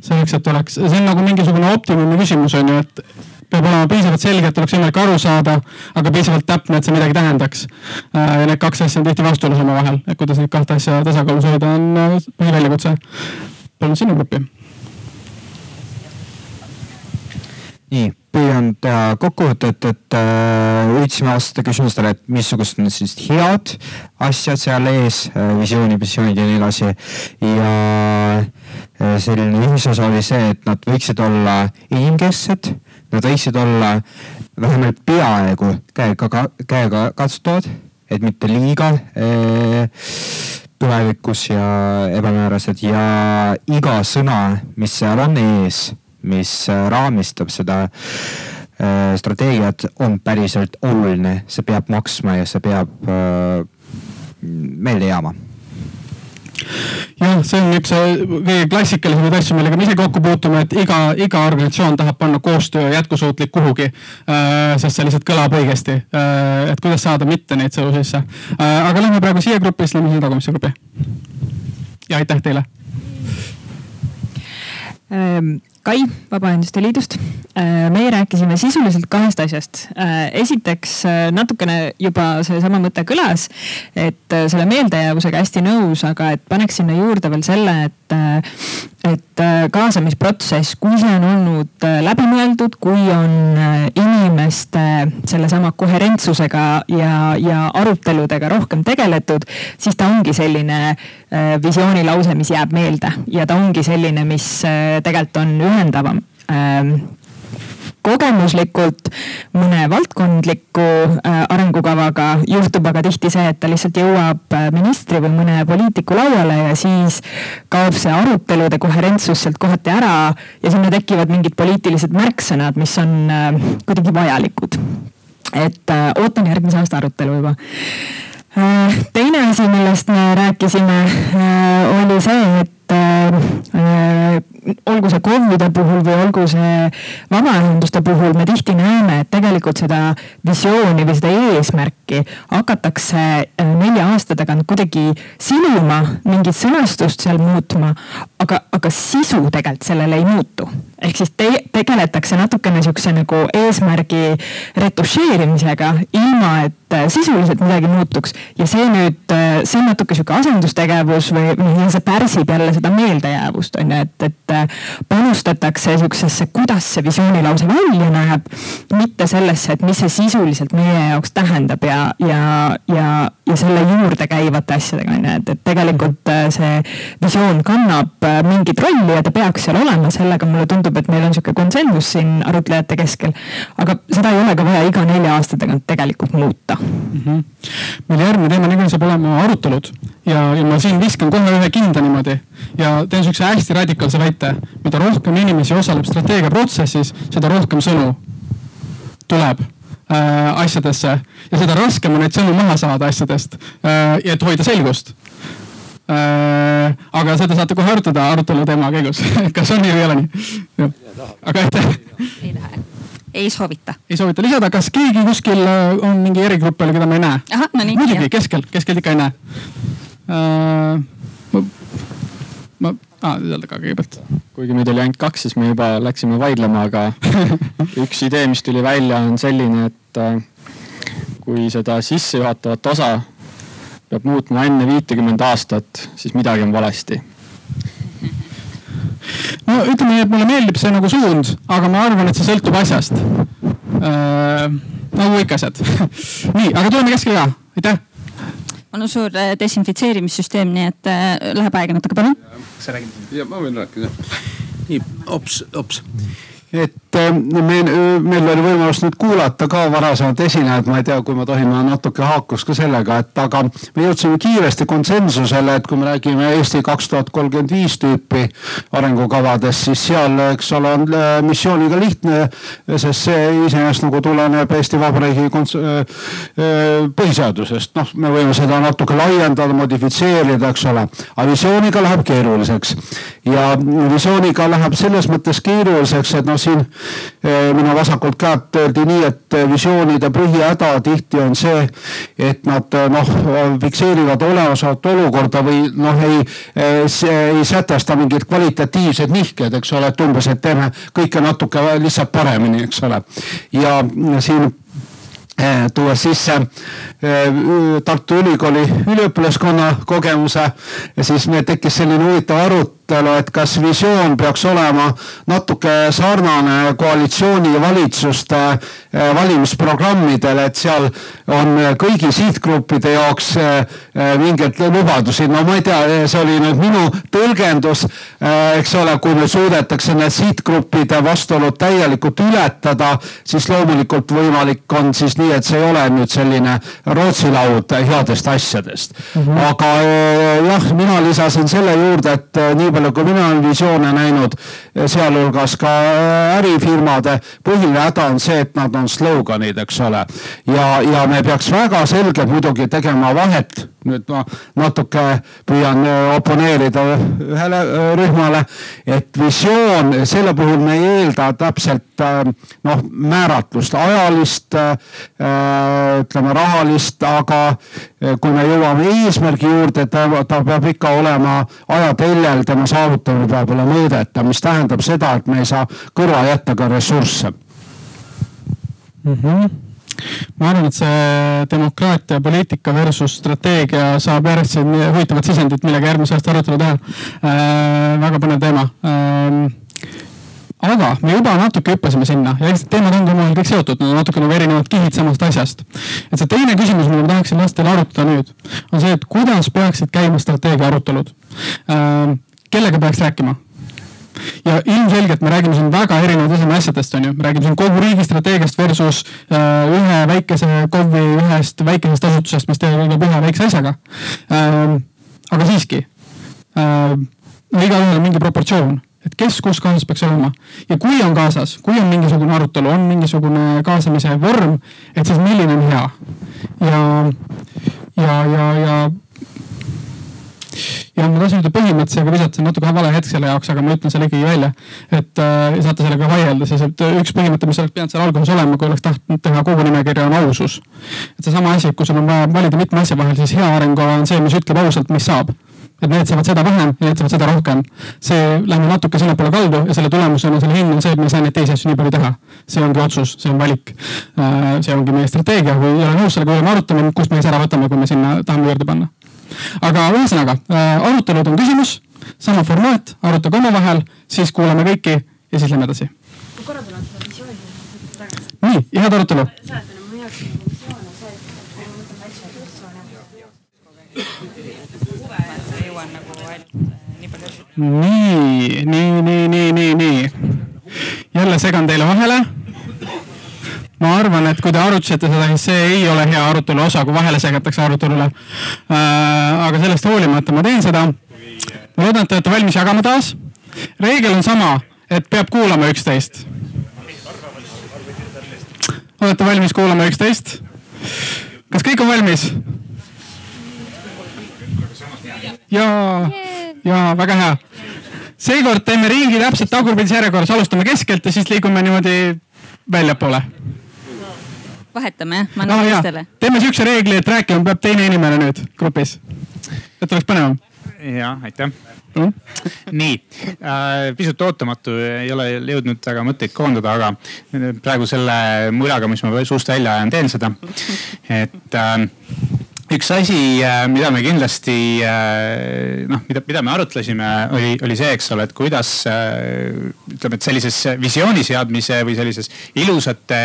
selleks, et oleks, see on nagu mingisugune optimumi küsimus on ju, et peab olema piisavalt selge, et oleks võimalik aru saada, aga piisavalt täpne, et see midagi tähendaks. Äh, ja need kaks asja on tihti vastuolus omavahel, et kuidas neid kahte asja tasakaalus hoida, on äh, põhiväljakutse. palun sinu gruppi nii, püüan teha kokkuvõtet, et äh, üritasime vastata küsimustele, et missugused on siis head asjad seal ees äh,, visiooni, visioonid ja nii edasi. ja äh, selline ühisosa oli see, et nad võiksid olla inimkesksed, nad võiksid olla vähemalt peaaegu käega, käega katsutavad, et mitte liiga äh, tulevikus ja ebamäärased ja iga sõna, mis seal on ees mis äh, raamistab seda äh, strateegiat, on päriselt oluline, see peab maksma ja see peab äh, meelde jääma jah, see on üks kõige klassikalisemaid asju, millega me ise kokku puutume, et iga, iga organisatsioon tahab panna koostöö jätkusuutlik kuhugi äh,. sest see lihtsalt kõlab õigesti äh,. et kuidas saada mitte neid sõnu sisse äh,. aga lähme praegu siia gruppi, siis lähme siia tagumise gruppi. ja aitäh teile ähm Kai Vabaühenduste Liidust. Äh, meie rääkisime sisuliselt kahest asjast. Äh, esiteks äh, natukene juba seesama mõte kõlas, et selle meeldejäävusega hästi nõus, aga et paneks sinna juurde veel selle, et, et kaasamisprotsess, kui see on olnud läbimõeldud, kui on inimeste sellesama koherentsusega ja, ja aruteludega rohkem tegeletud, siis ta ongi selline visioonilause, mis jääb meelde ja ta ongi selline, mis tegelikult on ühe ühendavam ähm, kogemuslikult mõne valdkondliku äh, arengukavaga juhtub aga tihti see, et ta lihtsalt jõuab äh, ministri või mõne poliitiku lauale ja siis kaob see arutelude koherentsus sealt kohati ära ja sinna tekivad mingid poliitilised märksõnad, mis on äh, kuidagi vajalikud. et ootan järgmise aasta arutelu juba teine asi, millest me rääkisime, oli see, et olgu see KOV-ide puhul või olgu see vabaühenduste puhul, me tihti näeme, et tegelikult seda visiooni või seda eesmärki hakatakse äh, nelja aasta tagant kuidagi siluma, mingit sõnastust seal muutma, aga, aga sisu tegelikult sellele ei muutu. ehk siis te tegeletakse natukene sihukese nagu eesmärgi retušeerimisega, ilma et äh, sisuliselt midagi muutuks ja see nüüd, äh, see on natuke sihuke asendustegevus või, või see pärsib jälle seda meeldejäävust on ju, et, et panustatakse sihukesesse, kuidas see visioonilause välja näeb, mitte sellesse, et mis see sisuliselt meie jaoks tähendab ja, ja, ja, ja selle juurde käivate asjadega on ju, et, et tegelikult äh, see visioon kannab äh, mingit rolli ja ta peaks seal olema, sellega mulle tundub, et meil on sihuke konsensus siin arutlejate keskel. aga seda ei ole ka vaja iga nelja aasta tagant tegelikult muuta mm. -hmm. meil järgmine teema niikuinii saab olema arutelud ja, ja ma siin viskan kohe ühe kinda niimoodi ja teen sihukese hästi radikaalse väite. mida rohkem inimesi osaleb strateegiaprotsessis, seda rohkem sõnu tuleb äh, asjadesse ja seda raskem on neid sõnu maha saada asjadest äh,, et hoida selgust äh,. aga seda saate kohe arutada arutelu teema käigus kas on nii või ei ole nii? aga aitäh. ei lähe ei soovita. ei soovita lisada, kas keegi kuskil äh, on mingi erigrupp veel, keda ma ei näe? muidugi keskel, keskelt ikka ei näe äh,. Ma, ah,, ütelda ka kõigepealt. kuigi meid oli ainult kaks, siis me juba läksime vaidlema, aga üks idee, mis tuli välja, on selline, et äh, kui seda sissejuhatavat osa peab muutma enne viitekümmet aastat, siis midagi on valesti no ütleme nii, et mulle meeldib see nagu suund, aga ma arvan, et see sõltub asjast äh,. nagu ikka asjad nii, aga tuleme keskele ka, aitäh. On suur äh, desinfitseerimissüsteem, nii et äh, läheb aega natuke, palun. sa räägid? ja ma võin rääkida. nii, ops, ops et äh, meil, meil oli võimalus nüüd kuulata ka varasemat esinejat, ma ei tea, kui ma tohin, ma natuke haakus ka sellega, et aga me jõudsime kiiresti konsensusele, et kui me räägime Eesti kaks tuhat kolmkümmend viis tüüpi arengukavadest, siis seal, eks ole, on äh, missiooniga lihtne, sest see iseenesest nagu tuleneb Eesti Vabariigi äh, põhiseadusest. noh, me võime seda natuke laiendada, modifitseerida, eks ole, aga visiooniga läheb keeruliseks. Ja visiooniga läheb selles mõttes keeruliseks, et noh, siin minu vasakult käelt öeldi nii, et visioonide põhihäda tihti on see, et nad noh fikseerivad olemasolevat olukorda või noh, ei, ei sätesta mingeid kvalitatiivseid nihkeid, eks ole, et umbes, et teeme kõike natuke lihtsalt paremini, eks ole. ja siin Eh, tuues sisse eh, Tartu Ülikooli üliõpilaskonna kogemuse ja siis meil tekkis selline huvitav arutelu, et kas visioon peaks olema natuke sarnane koalitsiooni ja valitsuste eh, valimisprogrammidele, et seal on kõigi sihtgruppide jaoks mingeid lubadusi. no ma ei tea, see oli nüüd minu tõlgendus, eks ole, kui nüüd suudetakse need sihtgruppide vastuolud täielikult ületada, siis loomulikult võimalik on siis nii et see ei ole nüüd selline Rootsi laud headest asjadest mm. -hmm. aga eh, jah, mina lisasin selle juurde, et eh, nii palju, kui mina olen visioone näinud, eh, sealhulgas ka ärifirmade põhiline häda on see, et nad on sloganid, eks ole. ja, ja me peaks väga selgelt muidugi tegema vahet nüüd ma natuke püüan oponeerida ühele rühmale, et visioon, selle puhul me ei eelda täpselt noh, määratlust, ajalist, ütleme rahalist, aga kui me jõuame eesmärgi juurde, ta, ta peab ikka olema ajateljel, tema saavutamine peab olema mõõdetav, mis tähendab seda, et me ei saa kõrvale jätta ka ressursse mm. -hmm ma arvan, et see demokraatia, poliitika versus strateegia saab järjest siin huvitavat sisendit, millega järgmise aasta arutelu teha äh,. väga põnev teema äh, aga me juba natuke hüppasime sinna ja eks need teemad ongi omavahel kõik seotud, need on natuke nagu erinevad kihid samast asjast. et see teine küsimus, mida ma tahaksin lastele arutada nüüd, on see, et kuidas peaksid käima strateegia arutelud äh,. kellega peaks rääkima? Ja ilmselgelt me räägime siin väga erineva taseme asjadest, on ju, me räägime siin kogu riigi strateegiast versus äh, ühe väikese KOV-i ühest väikesest asutusest, mis tegeleb ühe väikse asjaga äh,. aga siiski äh,, igaühel on mingi proportsioon et kes kus kaasas peaks olema ja kui on kaasas, kui on mingisugune arutelu, on mingisugune kaasamise vorm, et siis milline on hea. ja, ja, ja, ja ja ma tahtsin öelda põhimõtteliselt, aga visata, see on natuke vale hetk selle jaoks, aga ma ütlen selle ikkagi välja. et äh, saate sellega vaielda, sest et üks põhimõte, mis oleks pidanud seal alguses olema, kui oleks tahtnud teha kogu nimekirja, on ausus. et seesama asi, kui sul on vaja valida mitme asja vahel, siis hea arengukava on see, mis ütleb ausalt, mis saab et need saavad seda vähem ja need saavad seda rohkem. see, lähme natuke sinnapoole kaldu ja selle tulemusena selle hind on see, et me ei saa neid teisi asju nii palju teha. see ongi otsus, see on valik. Äh, see ongi meie strateegia, kui ei ole nõus sellega, me arutame, kust me siis ära võtame, kui me sinna tahame juurde panna aga ühesõnaga äh, arutelud on küsimus, sama formaat, arutage omavahel, siis kuulame kõiki ja siis lähme edasi. nii, head arutelu. nii, nii, nii, nii, nii, nii. jälle segan teile vahele ma arvan, et kui te arutasite seda, siis see ei ole hea arutelu osa, kui vahele segatakse arutelule äh,. aga sellest hoolimata ma teen seda. ma loodan, et te olete valmis jagama taas. reegel on sama, et peab kuulama üksteist. olete valmis kuulama üksteist? kas kõik on valmis? ja, ja väga hea. seekord teeme ringi täpselt tagurpidises järjekorras, alustame keskelt ja siis liigume niimoodi väljapoole vahetame jah, ma annan no, teistele. teeme siukse reegli, et rääkima peab teine inimene nüüd grupis, et oleks põnevam. ja aitäh mm.. nii äh,, pisut ootamatu, ei ole jõudnud väga mõtteid koondada, aga praegu selle mulaga, mis ma suust välja ajan, teen seda. et äh, üks asi, äh, mida me kindlasti äh, noh, mida, mida me arutlesime, oli, oli see, eks ole, et kuidas äh, ütleme, et sellises visiooni seadmise või sellises ilusate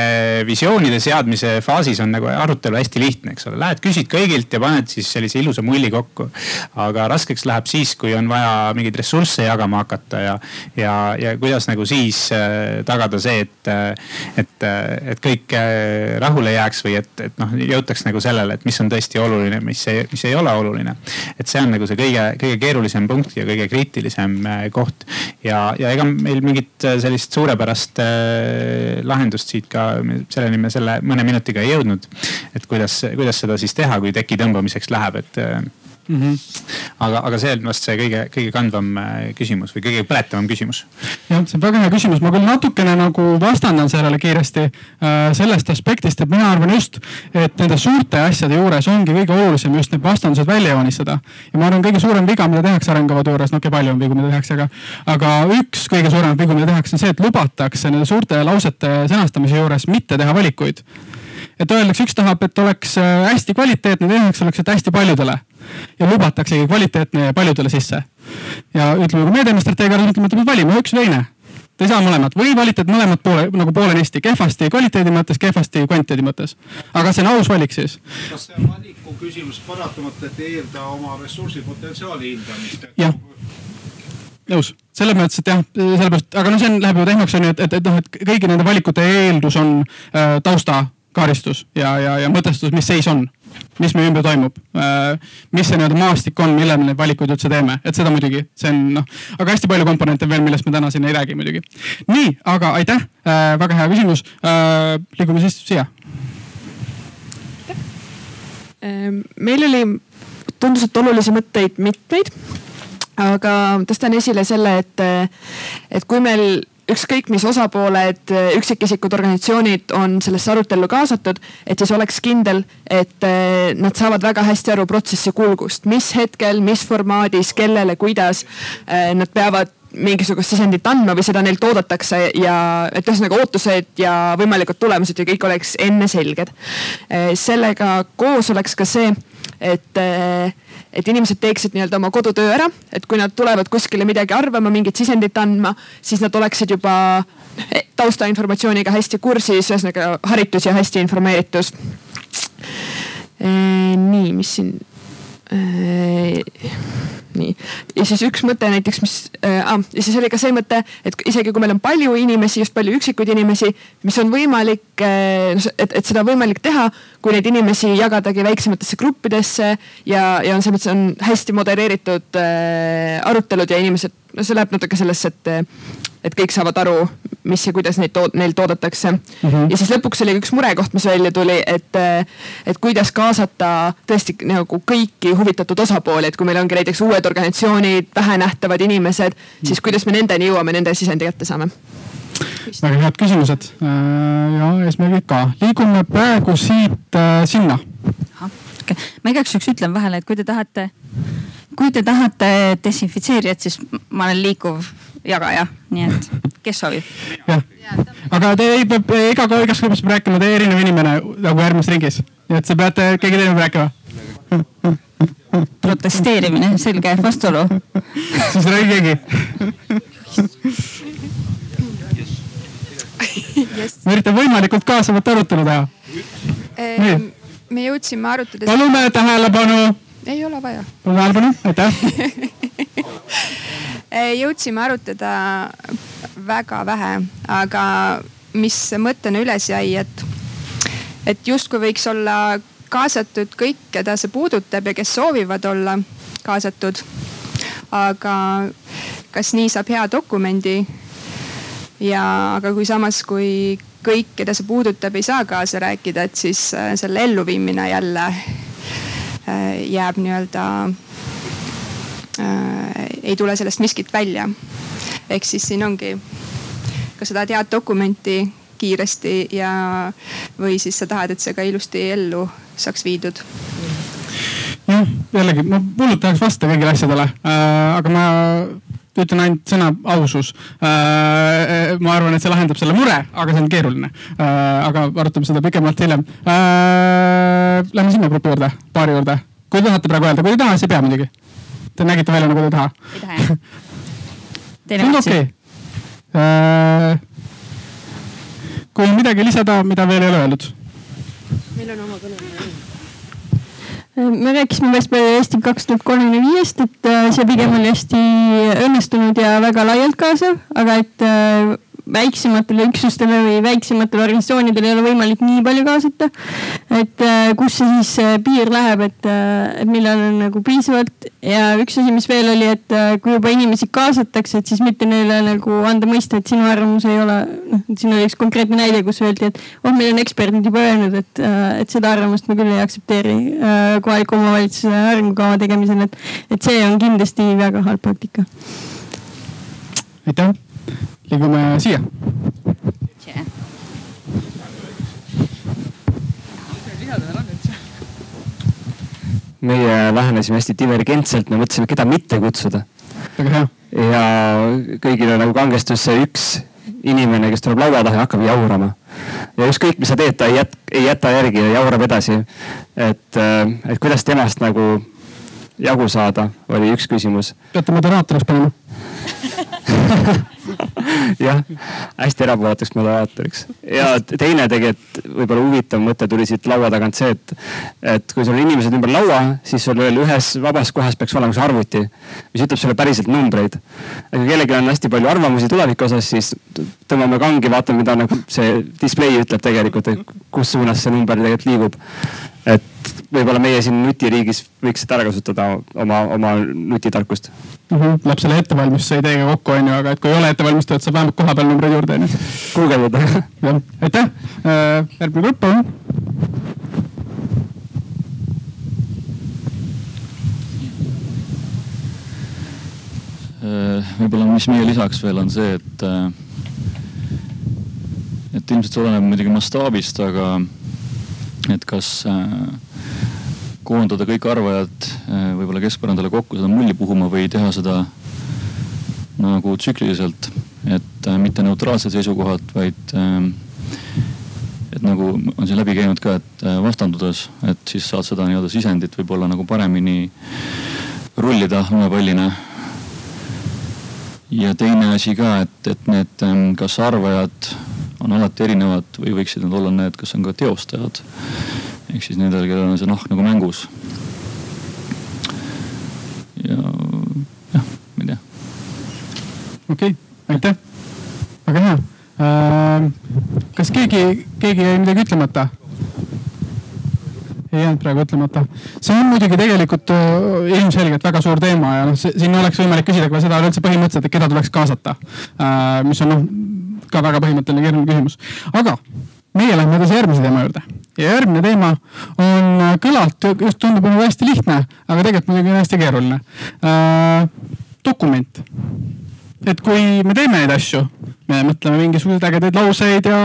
visioonide seadmise faasis on nagu arutelu hästi lihtne, eks ole. Lähed küsid kõigilt ja paned siis sellise ilusa mulli kokku. aga raskeks läheb siis, kui on vaja mingeid ressursse jagama hakata ja, ja, ja kuidas nagu siis tagada see, et, et, et kõik rahule jääks või et, et noh, jõutaks nagu sellele, et mis on tõesti oluline oluline, mis ei, mis ei ole oluline. et see on nagu see kõige, kõige keerulisem punkt ja kõige kriitilisem äh, koht. ja, ja ega meil mingit äh, sellist suurepärast äh, lahendust siit ka, selleni me selle mõne minutiga ei jõudnud. et kuidas, kuidas seda siis teha, kui teki tõmbamiseks läheb, et mm. -hmm. aga, aga see on vast see kõige, kõige kandvam äh, küsimus või kõige põletavam küsimus. jah, see on väga hea küsimus, ma küll natukene nagu vastandan sellele kiiresti äh, sellest aspektist, et mina arvan just, et nende suurte asjade juures ongi kõige olulisem just need vastandused välja joonistada. ja ma arvan, kõige suurem viga, mida tehakse arengukavade juures, no okei okay,, palju on vigu, mida tehakse, aga, aga üks kõige suuremaid vigu, mida tehakse, on see, et lubatakse nende suurte lausete sõnastamise juures mitte teha valikuid et öeldakse, üks tahab, et oleks äh, hästi kvaliteetne, teine tahaks, oleks, et hästi paljudele. ja lubataksegi kvaliteetne paljudele sisse. ja ütleme, kui me teeme strateegia, ütleme, et peab valima üks või teine. ei saa mõlemat või valite mõlemad poole nagu poolenisti, kehvasti kvaliteedi mõttes, kehvasti kvantiteedi mõttes. aga see on aus valik siis. kas see valiku küsimus paratamatult, et eelda oma ressursipotentsiaali hindamist? jah nõus, selles mõttes, et jah, sellepärast, aga no see on, läheb ju tehnoks on ju, et, et, et noh, et kõigi nende valikute eeldus on äh, tausta karistus ja, ja, ja mõtestus, mis seis on, mis meie ümber toimub. Äh, mis see nii-öelda maastik on, millal me neid valikuid üldse teeme, et seda muidugi, see on noh, aga hästi palju komponente veel, millest me täna siin ei räägi muidugi. nii, aga aitäh, äh, väga hea küsimus. Äh, liigume siis siia. Ehm, meil oli, tundus, et olulisi mõtteid mitmeid aga tõstan esile selle, et, et kui meil ükskõik mis osapooled, üksikisikud, organisatsioonid on sellesse arutellu kaasatud, et siis oleks kindel, et eh, nad saavad väga hästi aru protsessi kulgust, mis hetkel, mis formaadis, kellele, kuidas eh, nad peavad mingisugust sisendit andma või seda neilt oodatakse ja et ühesõnaga ootused ja võimalikud tulemused ja kõik oleks enne selged. Eh, sellega koos oleks ka see, et et inimesed teeksid nii-öelda oma kodutöö ära, et kui nad tulevad kuskile midagi arvama, mingit sisendit andma, siis nad oleksid juba taustainformatsiooniga hästi kursis, ühesõnaga haritus ja hästi informeeritus. nii, mis siin nii, ja siis üks mõte näiteks, mis äh,, ja siis oli ka see mõte, et isegi kui meil on palju inimesi, just palju üksikuid inimesi, mis on võimalik äh,, et, et seda on võimalik teha, kui neid inimesi jagadagi väiksematesse gruppidesse ja, ja on selles mõttes on hästi modereeritud äh, arutelud ja inimesed, no see läheb natuke sellesse, et et kõik saavad aru, mis ja kuidas neid tood-, neilt oodatakse mm. -hmm. ja siis lõpuks oli üks murekoht, mis välja tuli, et, et kuidas kaasata tõesti nagu kõiki huvitatud osapooli, et kui meil ongi näiteks uued organisatsioonid, vähenähtavad inimesed, siis kuidas me nendeni jõuame, nende sisendi kätte saame väga head küsimused äh, ja eesmärgid ka. liigume praegu siit äh, sinna. Okay. ma igaks juhuks ütlen vahele, et kui te tahate, kui te tahate desinfitseerijat, siis ma olen liikuv jagaja, nii et kes soovib? aga te ei pea, iga, igas grupis rääkima, te erinev inimene nagu järgmises ringis, nii et te peate, keegi teine rääkima. protesteerimine, selge, vastuolu. siis ei räägi keegi. ma üritan võimalikult kaasavat arutelu teha. me jõudsime arutada. palume tähelepanu. Ei ole vaja. palume tähelepanu, aitäh jõudsime arutada väga vähe, aga mis mõttena üles jäi, et, et justkui võiks olla kaasatud kõik, keda see puudutab ja kes soovivad olla kaasatud. aga kas nii saab hea dokumendi? ja, aga kui samas, kui kõik, keda see puudutab, ei saa kaasa rääkida, et siis äh, selle elluviimine jälle jääb nii-öelda äh, ei tule sellest miskit välja. ehk siis siin ongi, kas sa tahad head dokumenti kiiresti ja, või siis sa tahad, et see ka ilusti ellu saaks viidud jah, jällegi ma hullult tahaks vastata kõigile asjadele äh,, aga ma ütlen ainult sõna ausus äh,. ma arvan, et see lahendab selle mure, aga see on keeruline äh,. aga arutame seda pikemalt hiljem äh,. Lähme sinna grupi juurde, paari juurde. kui te tahate praegu öelda, kui ei taha, siis ei pea muidugi Te nägite välja nagu te ei taha? ei taha jah. on okei okay.. Äh, kui on midagi lisada, mida veel ei ole öeldud? meil on oma kõne me rääkisime palju Eesti kaks tuhat kolmkümmend viiest, et äh, see pigem oli hästi õnnestunud ja väga laialt kaasav, aga et äh, väiksematele üksustele või väiksematele organisatsioonidele ei ole võimalik nii palju kaasata. et äh, kus see siis äh, piir läheb, et, et millal on nagu piisavalt ja üks asi, mis veel oli, et kui juba inimesi kaasatakse, et siis mitte neile nagu anda mõista, et sinu arvamus ei ole, noh, siin oli üks konkreetne näide, kus öeldi, et oh, meil on eksperdid juba öelnud, et, et seda arvamust me küll ei aktsepteeri kohaliku omavalitsuse arengukava tegemisel, et, et see on kindlasti väga halb praktika. aitäh, liigume siia. meie lähenesime hästi divergentselt, me mõtlesime, keda mitte kutsuda. ja kõigile nagu kangestus see üks inimene, kes tuleb laua taha ja hakkab jaurama. ja ükskõik, mis sa teed, ta ei jät-, ei jäta järgi ja jaurab edasi. et, et kuidas temast nagu jagu saada, oli üks küsimus. peate moderaatoriks panema jah, hästi erapooletuks moderaatoriks. ja teine tegelikult võib-olla huvitav mõte tuli siit laua tagant see, et, et kui sul on inimesed ümber laua, siis sul veel ühes vabas kohas peaks olema see arvuti, mis ütleb sulle päriselt numbreid. kui kellelgi on hästi palju arvamusi tuleviku osas, siis tõmbame kangi, vaatame, mida nagu see display ütleb tegelikult, et kus suunas see number tegelikult liigub. et võib-olla meie siin nutiriigis võiks seda ära kasutada oma, oma nutitarkust mm. -hmm. Läheb selle ettevalmistuse ideega kokku, onju, aga et kui ei ole ettevalmistatud, saab vähemalt kohapeal numbreid juurde, onju. guugeldada. jah, aitäh. Äh, järgmine grupp, palun. Äh, võib-olla, mis meie lisaks veel on see, et, äh, et ilmselt see oleneb muidugi mastaabist, aga et kas koondada kõik arvajad võib-olla keskpõrandale kokku seda mulli puhuma või teha seda nagu tsükliliselt, et äh, mitte neutraalsed seisukohad, vaid äh, et nagu on siin läbi käinud ka, et äh, vastandudes, et siis saad seda nii-öelda sisendit võib-olla nagu paremini rullida lumepallina. ja teine asi ka, et, et need, ähm, kas arvajad on alati erinevad või võiksid nad olla need, kes on ka teostajad. ehk siis nendel, kellel on see nahk nagu mängus. ja okei okay,, aitäh. väga hea äh,. kas keegi, keegi jäi midagi ütlemata? ei jäänud praegu ütlemata. see on muidugi tegelikult äh, ilmselgelt väga suur teema ja noh, siin oleks võimalik küsida ka seda üldse põhimõtteliselt, et keda tuleks kaasata äh,. mis on noh, ka väga põhimõtteline keeruline küsimus. aga meie lähme edasi järgmise teema juurde ja järgmine teema on kõlalt just tundub nagu hästi lihtne, aga tegelikult muidugi on hästi keeruline äh,. dokument et kui me teeme neid asju, me mõtleme mingisuguseid ägedaid lauseid ja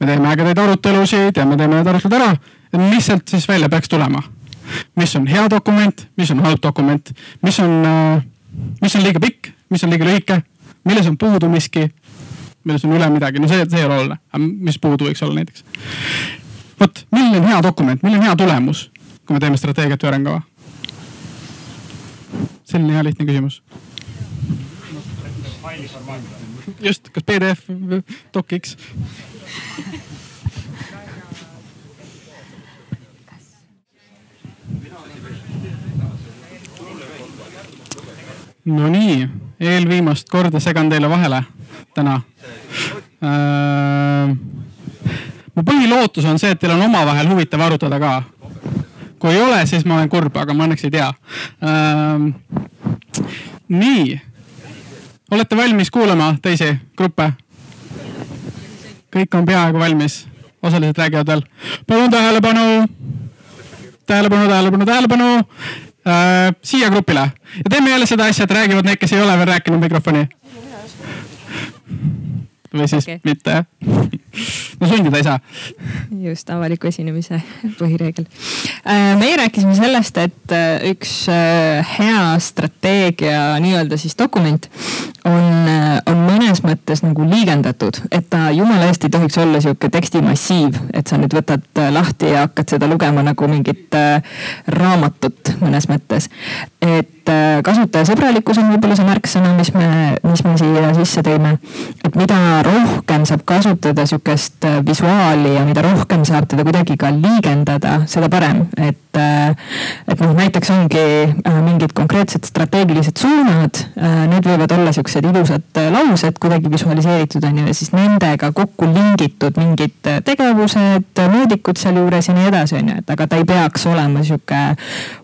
me teeme ägedaid arutelusid ja me teeme need arutelud ära, mis sealt siis välja peaks tulema? mis on hea dokument, mis on halb dokument, mis on, äh, mis on liiga pikk, mis on liiga lühike, milles on puudu miski, milles on üle midagi, no see, see ei ole oluline, mis puudu võiks olla näiteks. vot, milline on hea dokument, milline on hea tulemus, kui me teeme strateegiat või arengukava? selline hea lihtne küsimus just, kas PDF, docx? Nonii, eelviimast korda segan teile vahele täna äh,. mu põhilootus on see, et teil on omavahel huvitav arutada ka. kui ei ole, siis ma olen kurb, aga ma õnneks ei tea äh,. nii olete valmis kuulama teisi gruppe? kõik on peaaegu valmis, osalised räägivad veel. palun tähelepanu, tähelepanu, tähelepanu, tähelepanu! Äh, siia grupile. Ja teeme jälle seda asja, et räägivad need, kes ei ole veel rääkinud mikrofoni või siis okay. mitte no sundida ei saa. just, avaliku esinemise põhireegel. Äh, meie rääkisime sellest, et äh, üks äh, hea strateegia nii-öelda siis dokument on, on mõnes mõttes nagu liigendatud, et ta jumala eest ei tohiks olla sihuke tekstimassiiv, et sa nüüd võtad lahti ja hakkad seda lugema nagu mingit raamatut mõnes mõttes. et et äh, kasutajasõbralikkus on võib-olla see märksõna, mis me, mis me siia sisse tõime. et mida rohkem saab kasutada sihukest äh, visuaali ja mida rohkem saab teda kuidagi ka liigendada, seda parem, et, äh, et noh, näiteks ongi mingid konkreetsed strateegilised suunad. Need võivad olla siuksed ilusad laused kuidagi visualiseeritud on ju ja siis nendega kokku lingitud mingid tegevused, mõõdikud sealjuures ja nii edasi on ju, et aga ta ei peaks olema sihuke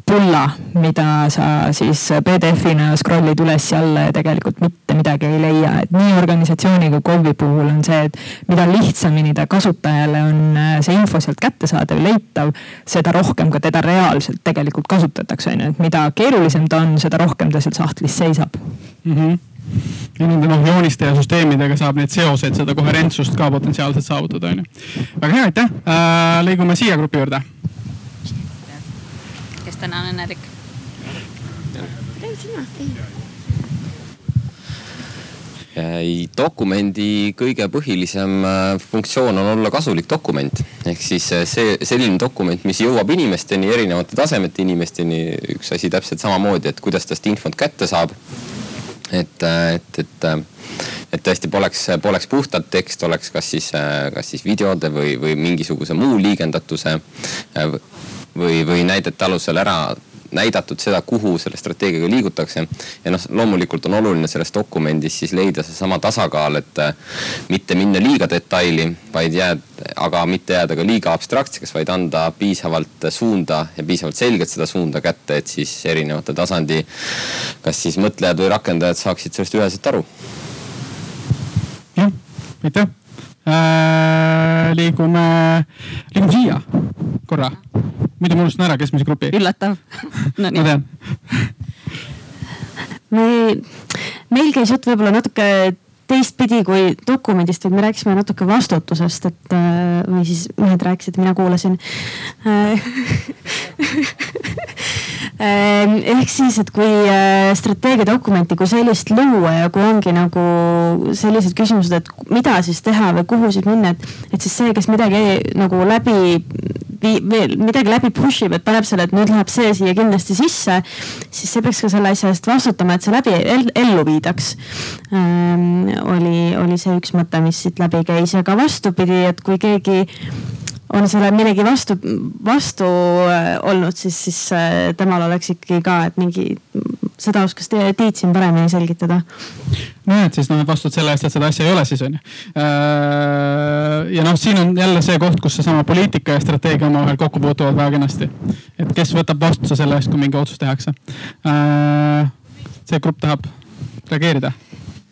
pulla, mida sa siis PDF-ina scroll'id üles-alla ja tegelikult mitte midagi ei leia, et nii organisatsiooni kui KOV-i puhul on see, et mida lihtsamini ta kasutajale on äh, see info sealt kättesaadav, leitav, seda rohkem ka teda reaalselt tegelikult kasutatakse, on ju, et mida keerulisem ta on, seda rohkem ta seal sahtlis seisab mm. -hmm ja nende noh jooniste ja süsteemidega saab neid seoseid, seda koherentsust ka potentsiaalselt saavutada, on ju. väga hea, aitäh äh,. liigume siia grupi juurde täna on õnnelik? ei, dokumendi kõige põhilisem äh, funktsioon on olla kasulik dokument. ehk siis äh, see selline dokument, mis jõuab inimesteni, erinevate tasemete inimesteni. üks asi täpselt samamoodi, et kuidas tast infot kätte saab. et, äh, et, et, et tõesti poleks, poleks puhtalt tekst, oleks kas siis, kas siis videode või, või mingisuguse muu liigendatuse või, või näidete alusel ära näidatud seda, kuhu selle strateegiaga liigutakse. ja noh, loomulikult on oluline selles dokumendis siis leida seesama tasakaal, et äh, mitte minna liiga detaili, vaid jääd, aga mitte jääda ka liiga abstraktseks, vaid anda piisavalt suunda ja piisavalt selgelt seda suunda kätte, et siis erinevate tasandi, kas siis mõtlejad või rakendajad saaksid sellest üheselt aru. jah, aitäh äh,. liigume, liigume siia korra muidu ma unustan ära, kes me see grupi. üllatav no,. ma tean me, meil käis jutt võib-olla natuke teistpidi kui dokumendist, vaid me rääkisime natuke vastutusest, et äh, või siis mehed rääkisid, mina kuulasin äh, ehk siis, et kui äh, strateegiadokumenti kui sellist luua ja kui ongi nagu sellised küsimused, et mida siis teha või kuhu siis minna, et, et siis see, kes midagi nagu läbi veel midagi läbi push ib, et paneb selle, et nüüd läheb see siia kindlasti sisse, siis see peaks ka selle asja eest vastutama, et see läbi ellu viidaks ähm,. Oli, oli see üks mõte, mis siit läbi käis, aga vastupidi, et kui keegi on selle millegi vastu, vastu äh, olnud, siis, siis äh, temal oleks ikkagi ka, et mingi, seda oskas Tiit siin paremini selgitada nojah, et siis noh, vastud selle eest, et seda asja ei ole, siis on ju. Äh, ja noh, siin on jälle see koht, kus seesama poliitika ja strateegia omavahel kokku puutuvad väga kenasti. et kes võtab vastutuse selle eest, kui mingi otsus tehakse. See grupp tahab reageerida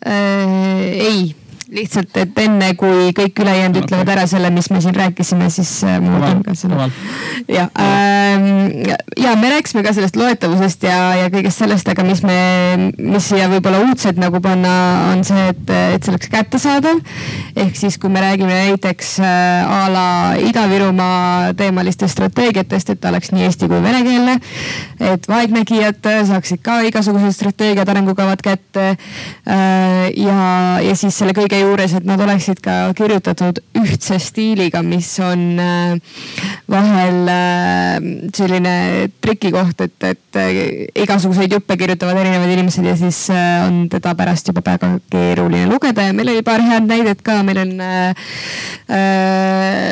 äh,? ei lihtsalt, et enne kui kõik ülejäänud ütlevad ära selle, mis me siin rääkisime, siis äh, ma võtan ka selle. ja ähm,, ja me rääkisime ka sellest loetavusest ja, ja kõigest sellest, aga mis me, mis siia võib-olla uudselt nagu panna, on see, et, et see oleks kättesaadav. ehk siis, kui me räägime näiteks äh, a la Ida-Virumaa teemalistest strateegiatest, et ta oleks nii eesti kui venekeelne. et vaegnägijad saaksid ka igasugused strateegiad, arengukavad kätte äh,. ja, ja siis selle kõige kõige juures, et nad oleksid ka kirjutatud ühtse stiiliga, mis on äh, vahel äh, selline trikikoht, et, et äh, igasuguseid juppe kirjutavad erinevad inimesed ja siis on teda pärast juba väga keeruline lugeda. Ja meil oli paar head näidet ka, meil on äh,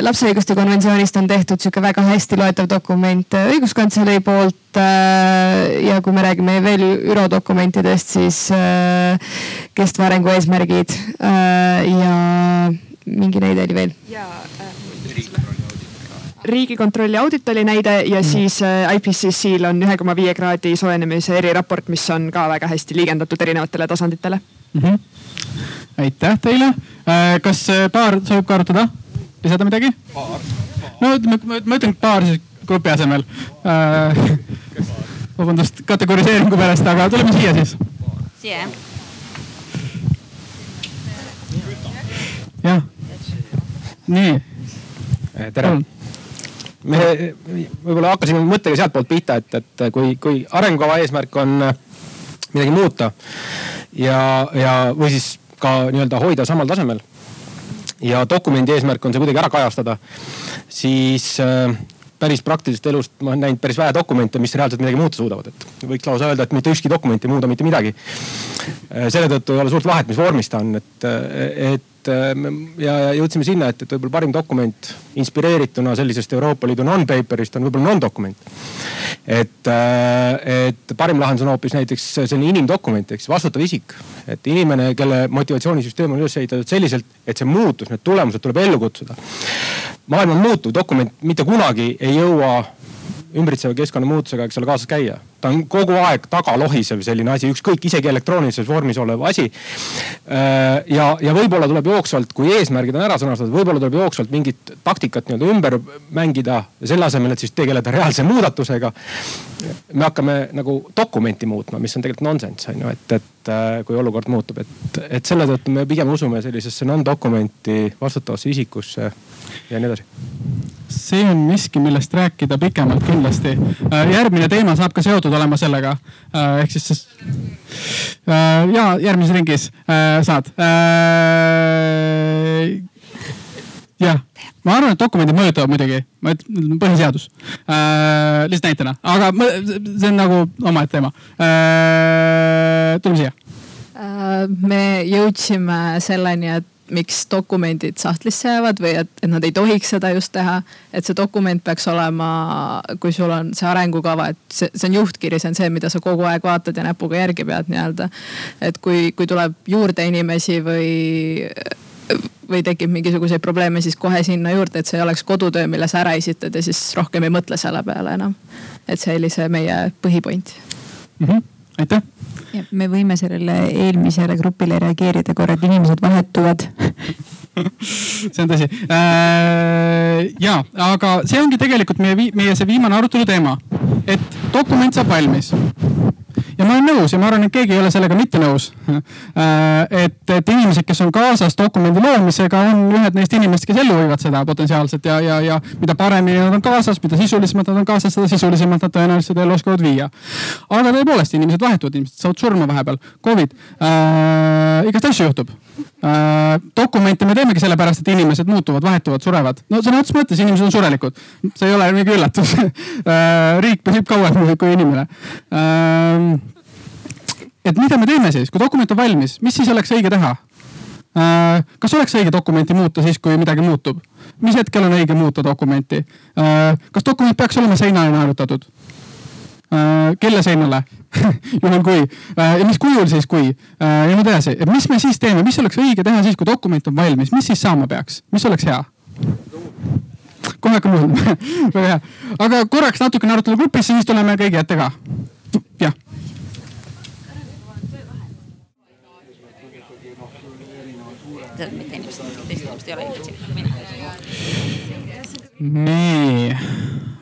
lapse õiguste konventsioonist on tehtud sihuke väga hästi loetav dokument õiguskantselei poolt ja kui me räägime veel ÜRO dokumentidest, siis kestva arengu eesmärgid ja mingi näide oli veel. riigikontrolli audit oli näide ja mm. siis IPCC-l on ühe koma viie kraadi soojenemise eriraport, mis on ka väga hästi liigendatud erinevatele tasanditele mm. -hmm. aitäh teile. kas paar soovib ka arutada, lisada midagi? no ütleme, ma ütlen paar siis grupi asemel äh,. vabandust kategoriseeringu pärast, aga tuleme siia siis. siia jah jah, nii. Eh, tere. me võib-olla hakkasime mõttega sealtpoolt pihta, et, et kui, kui arengukava eesmärk on äh, midagi muuta ja, ja, või siis ka nii-öelda hoida samal tasemel. ja dokumendi eesmärk on see kuidagi ära kajastada, siis äh, päris praktilisest elust ma olen näinud päris vähe dokumente, mis reaalselt midagi muuta suudavad, et võiks lausa öelda, et mitte ükski dokument ei muuda mitte midagi. Selle tõttu ei ole suurt vahet, mis vormis ta on, et, et ja, ja jõudsime sinna, et, et võib-olla parim dokument inspireerituna sellisest Euroopa Liidu non-paper'ist on võib-olla non-dokument. et, et parim lahendus on hoopis näiteks selline inimdokument siis vastutav isik. et inimene, kelle motivatsioonisüsteem on üles ehitatud selliselt, et see muutus, need tulemused tuleb ellu kutsuda maailm on muutuv, dokument mitte kunagi ei jõua ümbritseva keskkonna muutusega, eks ole, kaasas käia. Ta on kogu aeg tagalohisev selline asi, ükskõik isegi elektroonilises vormis olev asi. Äh, ja, ja võib-olla tuleb jooksvalt, kui eesmärgid on ära sõnastatud, võib-olla tuleb jooksvalt mingit taktikat nii-öelda ümber mängida. selle asemel, et siis tegeleda reaalse muudatusega. me hakkame nagu dokumenti muutma, mis on tegelikult nonsense on ju, et, et äh, kui olukord muutub, et, et selle tõttu me pigem usume sellisesse non-dokumenti vastutavasse isikusse ja nii edasi see on miski, millest rääkida pikemalt kindlasti. Äh, järgmine teema saab ka seotud olema sellega. Äh, ehk siis äh, ja järgmises ringis saad. jah, ma arvan, et dokumendid mõjutavad muidugi, ma ütlen põhiseadus lihtsalt näitena, aga see on nagu omaette teema. tuleme siia. me jõudsime selleni, et miks dokumendid sahtlisse jäävad või et, et nad ei tohiks seda just teha. et see dokument peaks olema, kui sul on see arengukava, et see, see on juhtkiri, see on see, mida sa kogu aeg vaatad ja näpuga järgi pead nii-öelda. et kui, kui tuleb juurde inimesi või või tekib mingisuguseid probleeme, siis kohe sinna juurde, et see oleks kodutöö, mille sa ära esitad ja siis rohkem ei mõtle selle peale enam. et see oli see meie põhipoint mm. -hmm. aitäh me võime sellele eelmisele grupile reageerida korra, et inimesed vahetuvad. See on tõsi. Äh,. ja, aga see ongi tegelikult meie, meie see viimane arutelu teema, et dokument saab valmis ja ma olen nõus ja ma arvan, et keegi ei ole sellega mitte nõus. Äh, et, et inimesed, kes on kaasas dokumendi loomisega, on ühed neist inimestest, kes ellu viivad seda potentsiaalselt ja, ja, ja mida paremini nad on kaasas, mida sisulisemalt nad on kaasas, seda sisulisemalt nad tõenäoliselt seda ellu oskavad viia. aga tõepoolest, inimesed vahetuvad, inimesed saavad surma vahepeal, Covid äh,, igast asju juhtub äh,. dokumente me teemegi sellepärast, et inimesed muutuvad, vahetuvad, surevad. no sõna otseses mõttes inimesed on surelikud, see ei ole mingi üllatus äh, riik püsib kauem kui inimene äh, et mida me teeme siis, kui dokument on valmis, mis siis oleks õige teha? Äh, kas oleks õige dokumenti muuta siis, kui midagi muutub? mis hetkel on õige muuta dokumenti? Äh, kas dokument peaks olema seinale naelutatud? Äh, kelle seinale juhul kui ja mis kujul siis, kui ja nii edasi, et mis me siis teeme, mis oleks õige teha siis, kui dokument on valmis, mis siis saama peaks, mis oleks hea? kohe hakkame mõtlema väga hea, aga korraks natukene arutelu grupisse, siis tuleme kõigi ette ka. jah mitte inimesed, teised inimesed ei ole inimesed. nii,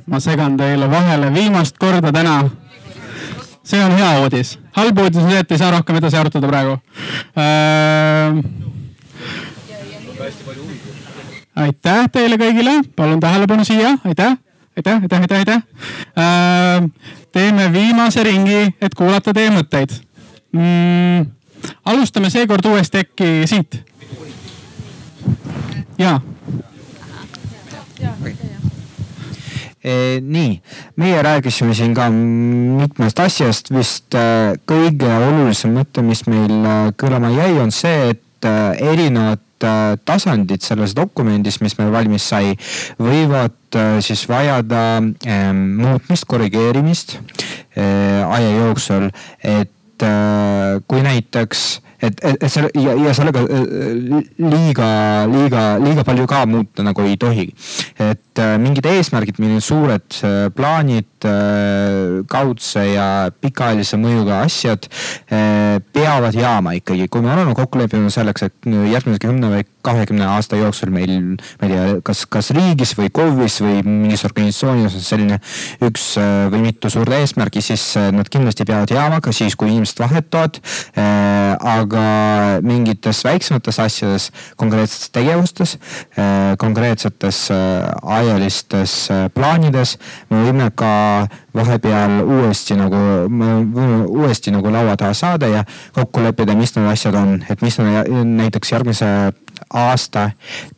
ma segan teile vahele viimast korda täna. see on hea uudis, halb uudis on see, et ei saa rohkem edasi arutada praegu. Äh, aitäh teile kõigile, palun tähelepanu siia, aitäh, aitäh, aitäh, aitäh, aitäh. Äh,. teeme viimase ringi, et kuulata teie mõtteid. Mm,. alustame seekord uuesti äkki siit jaa. Nii, meie rääkisime siin ka mitmest asjast, vist äh, kõige olulisem mõte, mis meil äh, kõlama jäi, on see, et äh, erinevad tasandid selles dokumendis, mis meil valmis sai, võivad siis vajada ähm, muutmist, korrigeerimist aja jooksul, et kui näiteks et, et, selle ja, ja sellega liiga, liiga, liiga palju ka muuta nagu ei tohi. et äh, mingid eesmärgid, mingid suured äh, plaanid, äh, kaudse ja pikaajalise mõjuga asjad peavad jääma ikkagi, kui me oleme kokku leppinud selleks, et järgmise kümne või kahekümne aasta jooksul meil, ma ei tea, kas, kas riigis või KOV-is või mingis organisatsioonis on selline üks või mitu suurt eesmärgi, siis nad kindlasti peavad jääma ka siis, kui inimesed vahetuvad. aga mingites väiksemates asjades, konkreetsetes tegevustes, äh, konkreetsetes ajalistes äh, plaanides. Me võime ka vahepeal uuesti nagu, uuesti nagu laua taha saada ja kokku leppida, mis need asjad on, et mis need näiteks järgmise aasta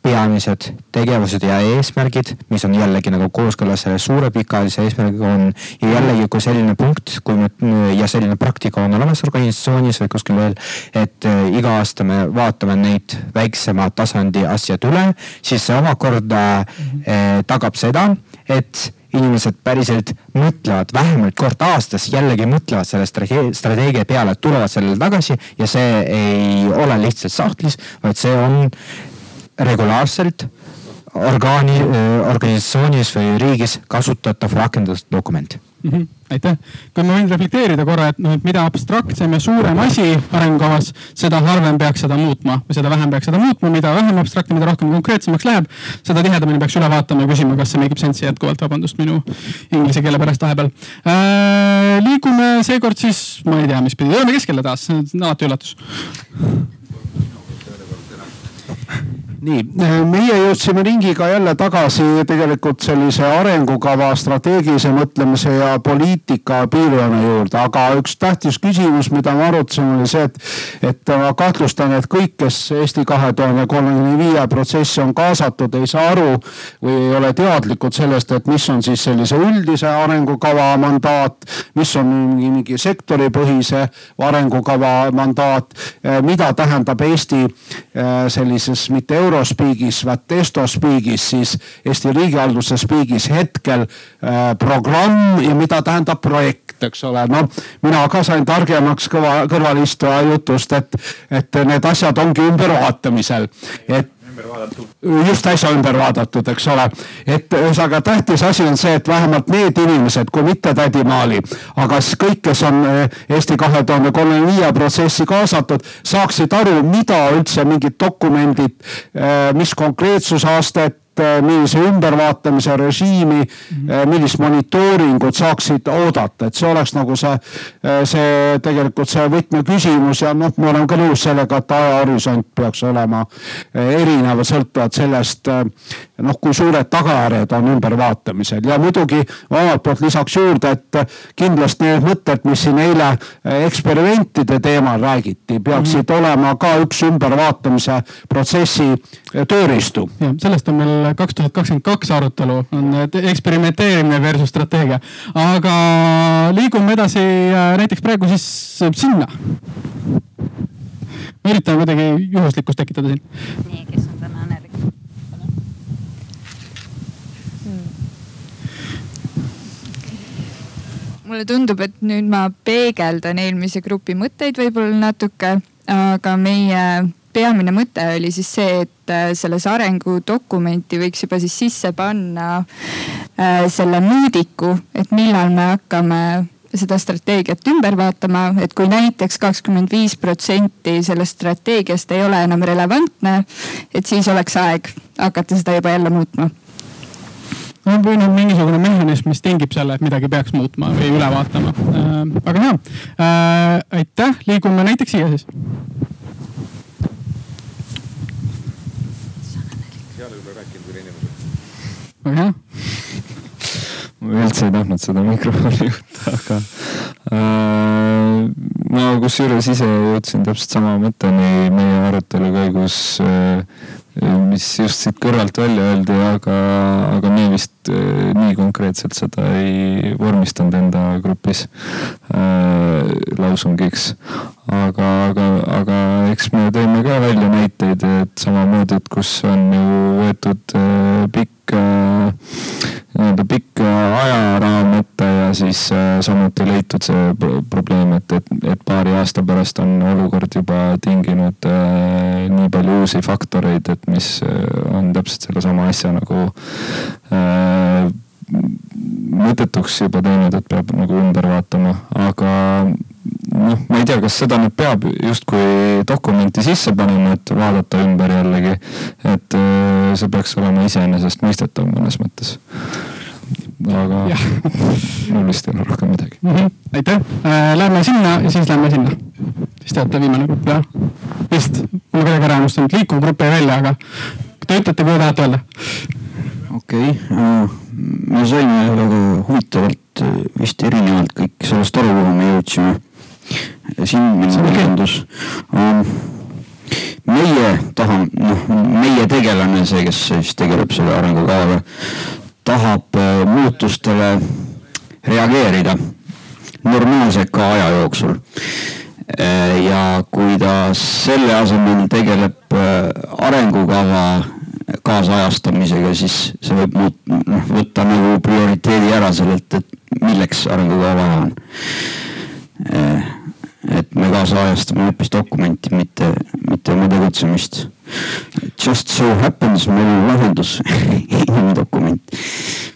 peamised tegevused ja eesmärgid, mis on jällegi nagu kooskõlas selle suure pikaajalise eesmärgiga on. ja jällegi, kui selline punkt, kui me ja selline praktika on olemas organisatsioonis või kuskil veel, et äh, iga aasta me vaatame neid väiksema tasandi asjad üle, siis see omakorda äh, tagab seda, et inimesed päriselt mõtlevad vähemalt kord aastas, jällegi mõtlevad selle strateegia peale, tulevad sellele tagasi ja see ei ole lihtsalt sahtlis, vaid see on regulaarselt orgaani, organisatsioonis või riigis kasutatav rakendatud dokument mm. -hmm. aitäh, kui ma võin reflekteerida korra, et noh, et mida abstraktsem ja suurem asi arengukavas, seda harvem peaks seda muutma või seda vähem peaks seda muutma, mida vähem abstraktne, mida rohkem konkreetsemaks läheb, seda tihedamini peaks üle vaatama ja küsima, kas see make ib sense'i jätkuvalt, vabandust minu inglise keele pärast vahepeal äh,. liigume seekord siis, ma ei tea, mis pidi, jõuame keskele taas, alati üllatus nii, meie jõudsime ringiga jälle tagasi tegelikult sellise arengukava strateegilise mõtlemise ja poliitika piirjoone juurde, aga üks tähtis küsimus, mida me arutasime, oli see, et, et ma kahtlustan, et kõik, kes Eesti kahe tuhande kolmekümne viie protsessi on kaasatud, ei saa aru või ei ole teadlikud sellest, et mis on siis sellise üldise arengukava mandaat, mis on mingi, mingi sektoripõhise arengukava mandaat, mida tähendab Eesti eh, sellises mitte euro Eurospeakis, vaat Estospeakis siis Eesti riigihalduse speakis hetkel äh, programm ja mida tähendab projekt, eks ole. no mina ka sain targemaks kõva, kõrvalistuja jutust, et, et need asjad ongi ümbervaatamisel, et just äsja ümber vaadatud, eks ole. et ühesõnaga tähtis asi on see, et vähemalt need inimesed, kui mitte tädi Maali, aga siis kõik, kes on eh, Eesti kahe tuhande kolmekümne viie protsessi kaasatud, saaksid aru, mida üldse mingid dokumendid, eh, mis konkreetsusastet Äh, millise ümbervaatamise režiimi mm, -hmm. millist monitooringut saaksid oodata, et see oleks nagu see, äh, see tegelikult see võtmeküsimus ja noh, ma olen ka nõus sellega, et ajahorisont peaks olema erinev, sõltuvalt sellest noh, kui suured tagajärjed on ümbervaatamisel ja muidugi omalt poolt lisaks juurde, et kindlasti need mõtted, mis siin eile eksperimentide teemal räägiti, peaksid mm -hmm. olema ka üks ümbervaatamise protsessi tööriistu. ja sellest on meil kaks tuhat kakskümmend kaks arutelu on eksperimenteerimine versus strateegia. aga liigume edasi äh, näiteks praegu siis sinna. ma üritan kuidagi juhuslikkust tekitada siin. nii, kes on täna õnnelik? mulle tundub, et nüüd ma peegeldan eelmise grupi mõtteid võib-olla natuke, aga meie peamine mõte oli siis see, et äh, selles arengudokumenti võiks juba siis sisse panna äh, selle mõõdiku, et millal me hakkame seda strateegiat ümber vaatama, et kui näiteks kakskümmend viis protsenti sellest strateegiast ei ole enam relevantne, et siis oleks aeg hakata seda juba jälle muutma on võinud mingisugune mehhanism, mis tingib selle, et midagi peaks muutma või üle vaatama äh,. aga hea äh,, aitäh, liigume näiteks siia siis. Hea. ma üldse ei tahtnud seda mikrofoni võtta, aga äh, ma kusjuures ise jõudsin täpselt sama mõtteni meie arutelu käigus äh, mis just siit kõrvalt välja öeldi, aga, aga me vist äh, nii konkreetselt seda ei vormistanud enda grupis äh, lausungiks. aga, aga, aga eks me tõime ka välja näiteid, et samamoodi, et kus on ju võetud äh, pikk äh, nii-öelda pikk ajaraam ette ja siis äh, samuti leitud see probleem, et, et, et paari aasta pärast on olukord juba tinginud äh, nii palju uusi faktoreid, et mis on täpselt sellesama asja nagu mõttetuks juba teinud, et peab nagu ümber vaatama, aga noh, ma ei tea, kas seda nüüd peab justkui dokumenti sisse panema, et vaadata ümber jällegi. et äh, see peaks olema iseenesestmõistetav mõnes mõttes aga mul vist ei ole rohkem midagi mm. -hmm. aitäh äh,, lähme sinna ja siis lähme sinna. siis te olete viimane grupp jah? vist, mul kuidagi ära unustanud, liikuv grupp jäi välja, aga te ütlete, kui tahate öelda. Okei okay. uh,, me saime väga huvitavalt äh, vist erinevalt kõik sellest aru, kuhu me jõudsime. siin minu okay. tundus um, meie tahame, noh, meie tegelane, see, kes siis tegeleb selle arengukavaga, tahab äh, muutustele reageerida normaalse ka aja jooksul. Äh, ja kui ta selle asemel tegeleb äh, arengukava kaasajastamisega, siis see võib muut-, noh, võtta nagu prioriteedi ära sellelt, et milleks arengukava vaja on et me kaasajastame hoopis dokumenti, mitte, mitte oma tegutsemist. Just so happens, meil on lahendus inimdokument.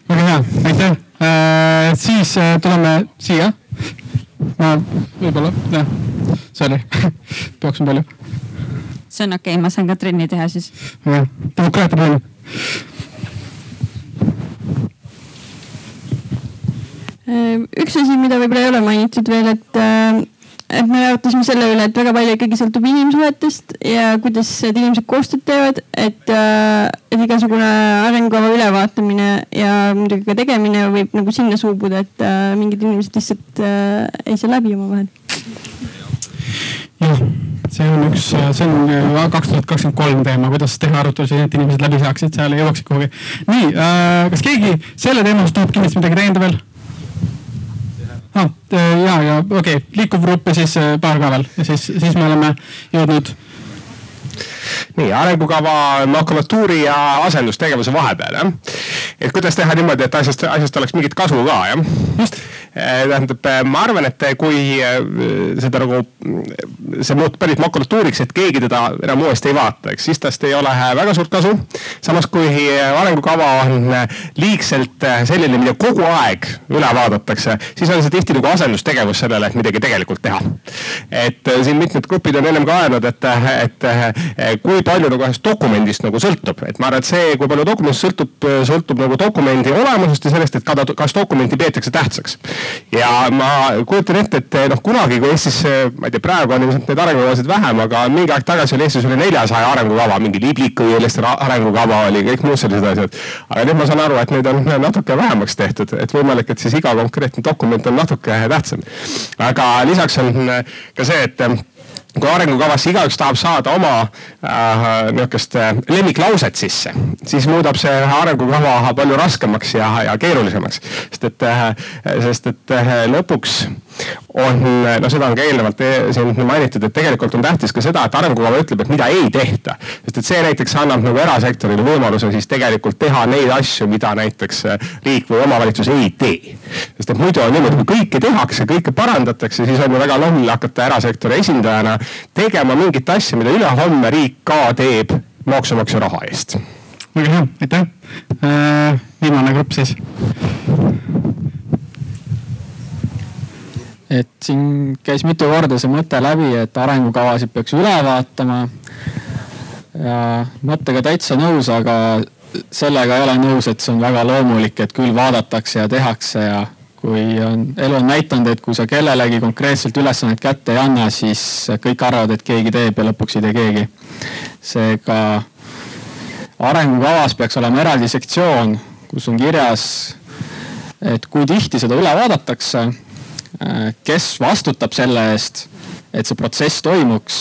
väga hea, aitäh äh,. siis äh, tuleme siia. ma võib-olla, jah, sorry jooksin palju. See on okei okay,, ma saan ka trenni teha siis. jah, demokraatia trenn äh, üks asi, mida võib-olla ei ole mainitud veel, et äh, et me arutasime selle üle, et väga palju ikkagi sõltub inimsuhetest ja kuidas need inimesed koostööd teevad, et, äh, et igasugune arengukava ülevaatamine ja muidugi ka tegemine võib nagu sinna suubuda, et äh, mingid inimesed lihtsalt äh, ei saa läbi omavahel. Jah, see on üks, see on kaks tuhat kakskümmend kolm teema, kuidas teha arutlusi, et inimesed läbi saaksid, seal jõuaksid kuhugi. nii, kas keegi selle teema osas tahab kindlasti midagi täiendada veel? ah, ja, ja okei okay., liikuv grupp ja siis äh, paar ka veel ja siis, siis me oleme jõudnud nii arengukava, makulatuuri ja asendustegevuse vahepeal jah. et kuidas teha niimoodi, et asjast, asjast oleks mingit kasu ka jah. Eh, tähendab, eh, ma arvan, et eh, kui seda nagu, see muutub päris makulatuuriks, et keegi teda enam uuesti ei vaata, eks siis tast ei ole väga suurt kasu. samas kui arengukava on liigselt selline, mida kogu aeg üle vaadatakse, siis on see tihti nagu asendustegevus sellele, et midagi tegelikult teha. et siin mitmed grupid on ennem ka öelnud, et, et kui palju nagu ühest dokumendist nagu sõltub, et ma arvan, et see, kui palju dokumendist sõltub, sõltub nagu dokumendi olemusest ja sellest, et kas dokumenti peetakse tähtsaks ja ma kujutan ette, et noh, kunagi, kui Eestis, ma ei tea, praegu on ilmselt neid arengukavasid vähem, aga mingi aeg tagasi oli Eestis üle neljasaja arengukava, mingi liblikaõilaste arengukava oli, kõik muud sellised asjad. aga nüüd ma saan aru, et neid on natuke vähemaks tehtud, et võimalik, et siis iga konkreetne dokument on natuke tähtsam. aga lisaks on ka see, et kui arengukavasse igaüks tahab saada oma äh, niisugust äh, lemmiklauset sisse, siis muudab see arengukava palju raskemaks ja, ja keerulisemaks. sest et äh,, sest et äh, lõpuks on, no seda on ka eelnevalt siin mainitud, et tegelikult on tähtis ka seda, et arengukava ütleb, et mida ei tehta. sest et see näiteks annab nagu erasektorile võimaluse siis tegelikult teha neid asju, mida näiteks äh, riik või omavalitsus ei tee. sest et muidu on niimoodi, kui kõike tehakse, kõike parandatakse, siis on ju väga loomulik hakata erasektori esindajana tegema mingit asja, mida ülehomme riik ka teeb maksumaksja raha eest. väga hea, aitäh. Äh, viimane grupp siis et siin käis mitu korda see mõte läbi, et arengukavasid peaks üle vaatama. ja mõttega täitsa nõus, aga sellega ei ole nõus, et see on väga loomulik, et küll vaadatakse ja tehakse ja kui on, elu on näidanud, et kui sa kellelegi konkreetselt ülesannet kätte ei anna, siis kõik arvavad, et keegi teeb ja lõpuks ei tee keegi. seega arengukavas peaks olema eraldi sektsioon, kus on kirjas, et kui tihti seda üle vaadatakse kes vastutab selle eest, et see protsess toimuks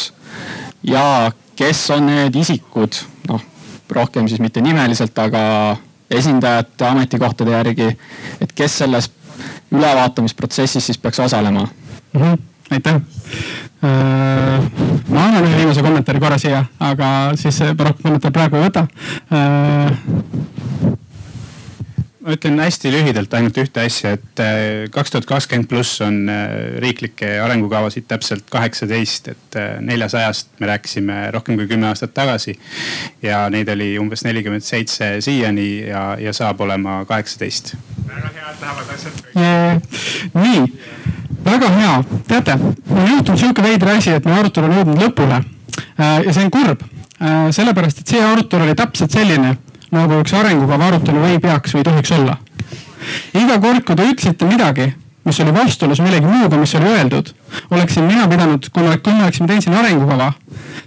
ja kes on need isikud, noh rohkem siis mitte nimeliselt, aga esindajate ametikohtade järgi, et kes selles ülevaatamisprotsessis siis peaks osalema mm? -hmm, aitäh äh,. ma annan ühe viimase kommentaari korra siia, aga siis paraku kommentaar praegu ei võta äh, ma ütlen hästi lühidalt ainult ühte asja, et äh, kaks tuhat kakskümmend pluss on äh, riiklikke arengukavasid täpselt kaheksateist, et äh, neljasajast me rääkisime rohkem kui kümme aastat tagasi. ja neid oli umbes nelikümmend seitse siiani ja, ja saab olema kaheksateist. väga hea, et lähevad asjad. nii, väga hea, teate, on juhtunud sihuke veider asi, et meie arutelu on jõudnud lõpule ja see on kurb, sellepärast et see arutelu oli täpselt selline nagu üks arengukava arutelu ei peaks või tohiks olla. iga kord, kui te ütlesite midagi, mis oli vastuolus millegi muuga, mis oli öeldud, oleksin mina pidanud, kui me, kui me oleksime teinud siin arengukava,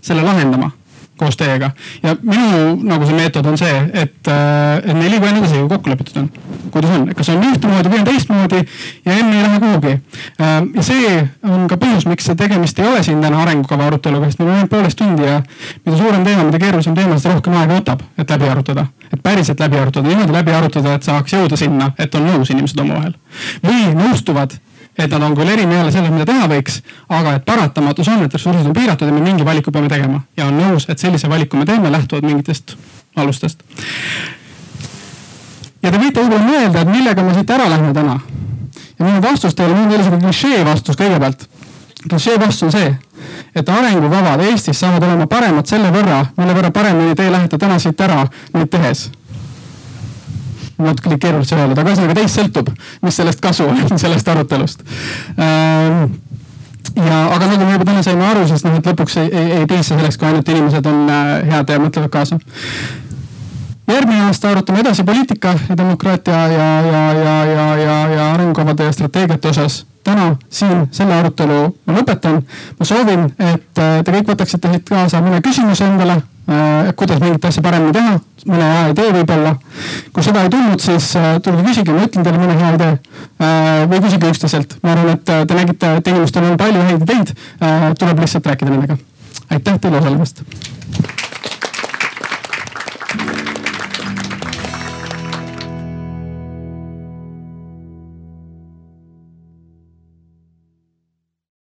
selle lahendama koos teiega. ja minu nagu see meetod on see, et, äh, et me ei liigu enne edasi, kui kokku lepitud on kuidas on, kas on ühtemoodi või on teistmoodi ja enne ei lähe kuhugi. Ähm, ja see on ka põhjus, miks see tegemist ei ole siin täna arengukava aruteluga, sest meil on ainult poolteist tundi ja mida suurem teema, mida keerulisem teema, seda rohkem aega võtab, et läbi arutada. et päriselt läbi arutada, niimoodi läbi arutada, et saaks jõuda sinna, et on nõus inimesed omavahel. või nõustuvad et nad on küll eri meele selles, mida teha võiks, aga et paratamatus on, et ressursid on piiratud ja me mingi valiku peame tegema ja on nõus, et sellise valiku me teeme lähtuvalt mingitest alustest ja te võite võib-olla mõelda, et millega me siit ära lähme täna. ja minu vastus teile, mul on teile sihuke klišee vastus kõigepealt. klišee vastus on see, et arengukavad Eestis saavad olema paremad selle võrra, mille võrra paremini te lähete täna siit ära neid tehes natuke keeruline öelda, aga ühesõnaga teist sõltub, mis sellest kasu on, sellest arutelust ähm, ja, aga nagu me juba täna saime aru, siis noh, et lõpuks ei, ei, ei piisa selleks, kui ainult inimesed on äh, head ja mõtlevad kaasa järgmine aasta arutame edasi poliitika ja demokraatia ja, ja, ja, ja, ja, ja arengukavade ja strateegiate osas. täna siin selle arutelu ma lõpetan. ma soovin, et äh, te kõik võtaksite siit kaasa mõne küsimuse endale, kuidas mingit asja paremini teha, mõne hea idee võib-olla. kui seda ei tulnud, siis äh, tulge küsige, ma ütlen teile mõne hea idee. või küsige üksteiselt, ma arvan, et te nägite, et inimestel on palju häid ideid. tuleb lihtsalt rääkida nendega. aitäh teile osalemast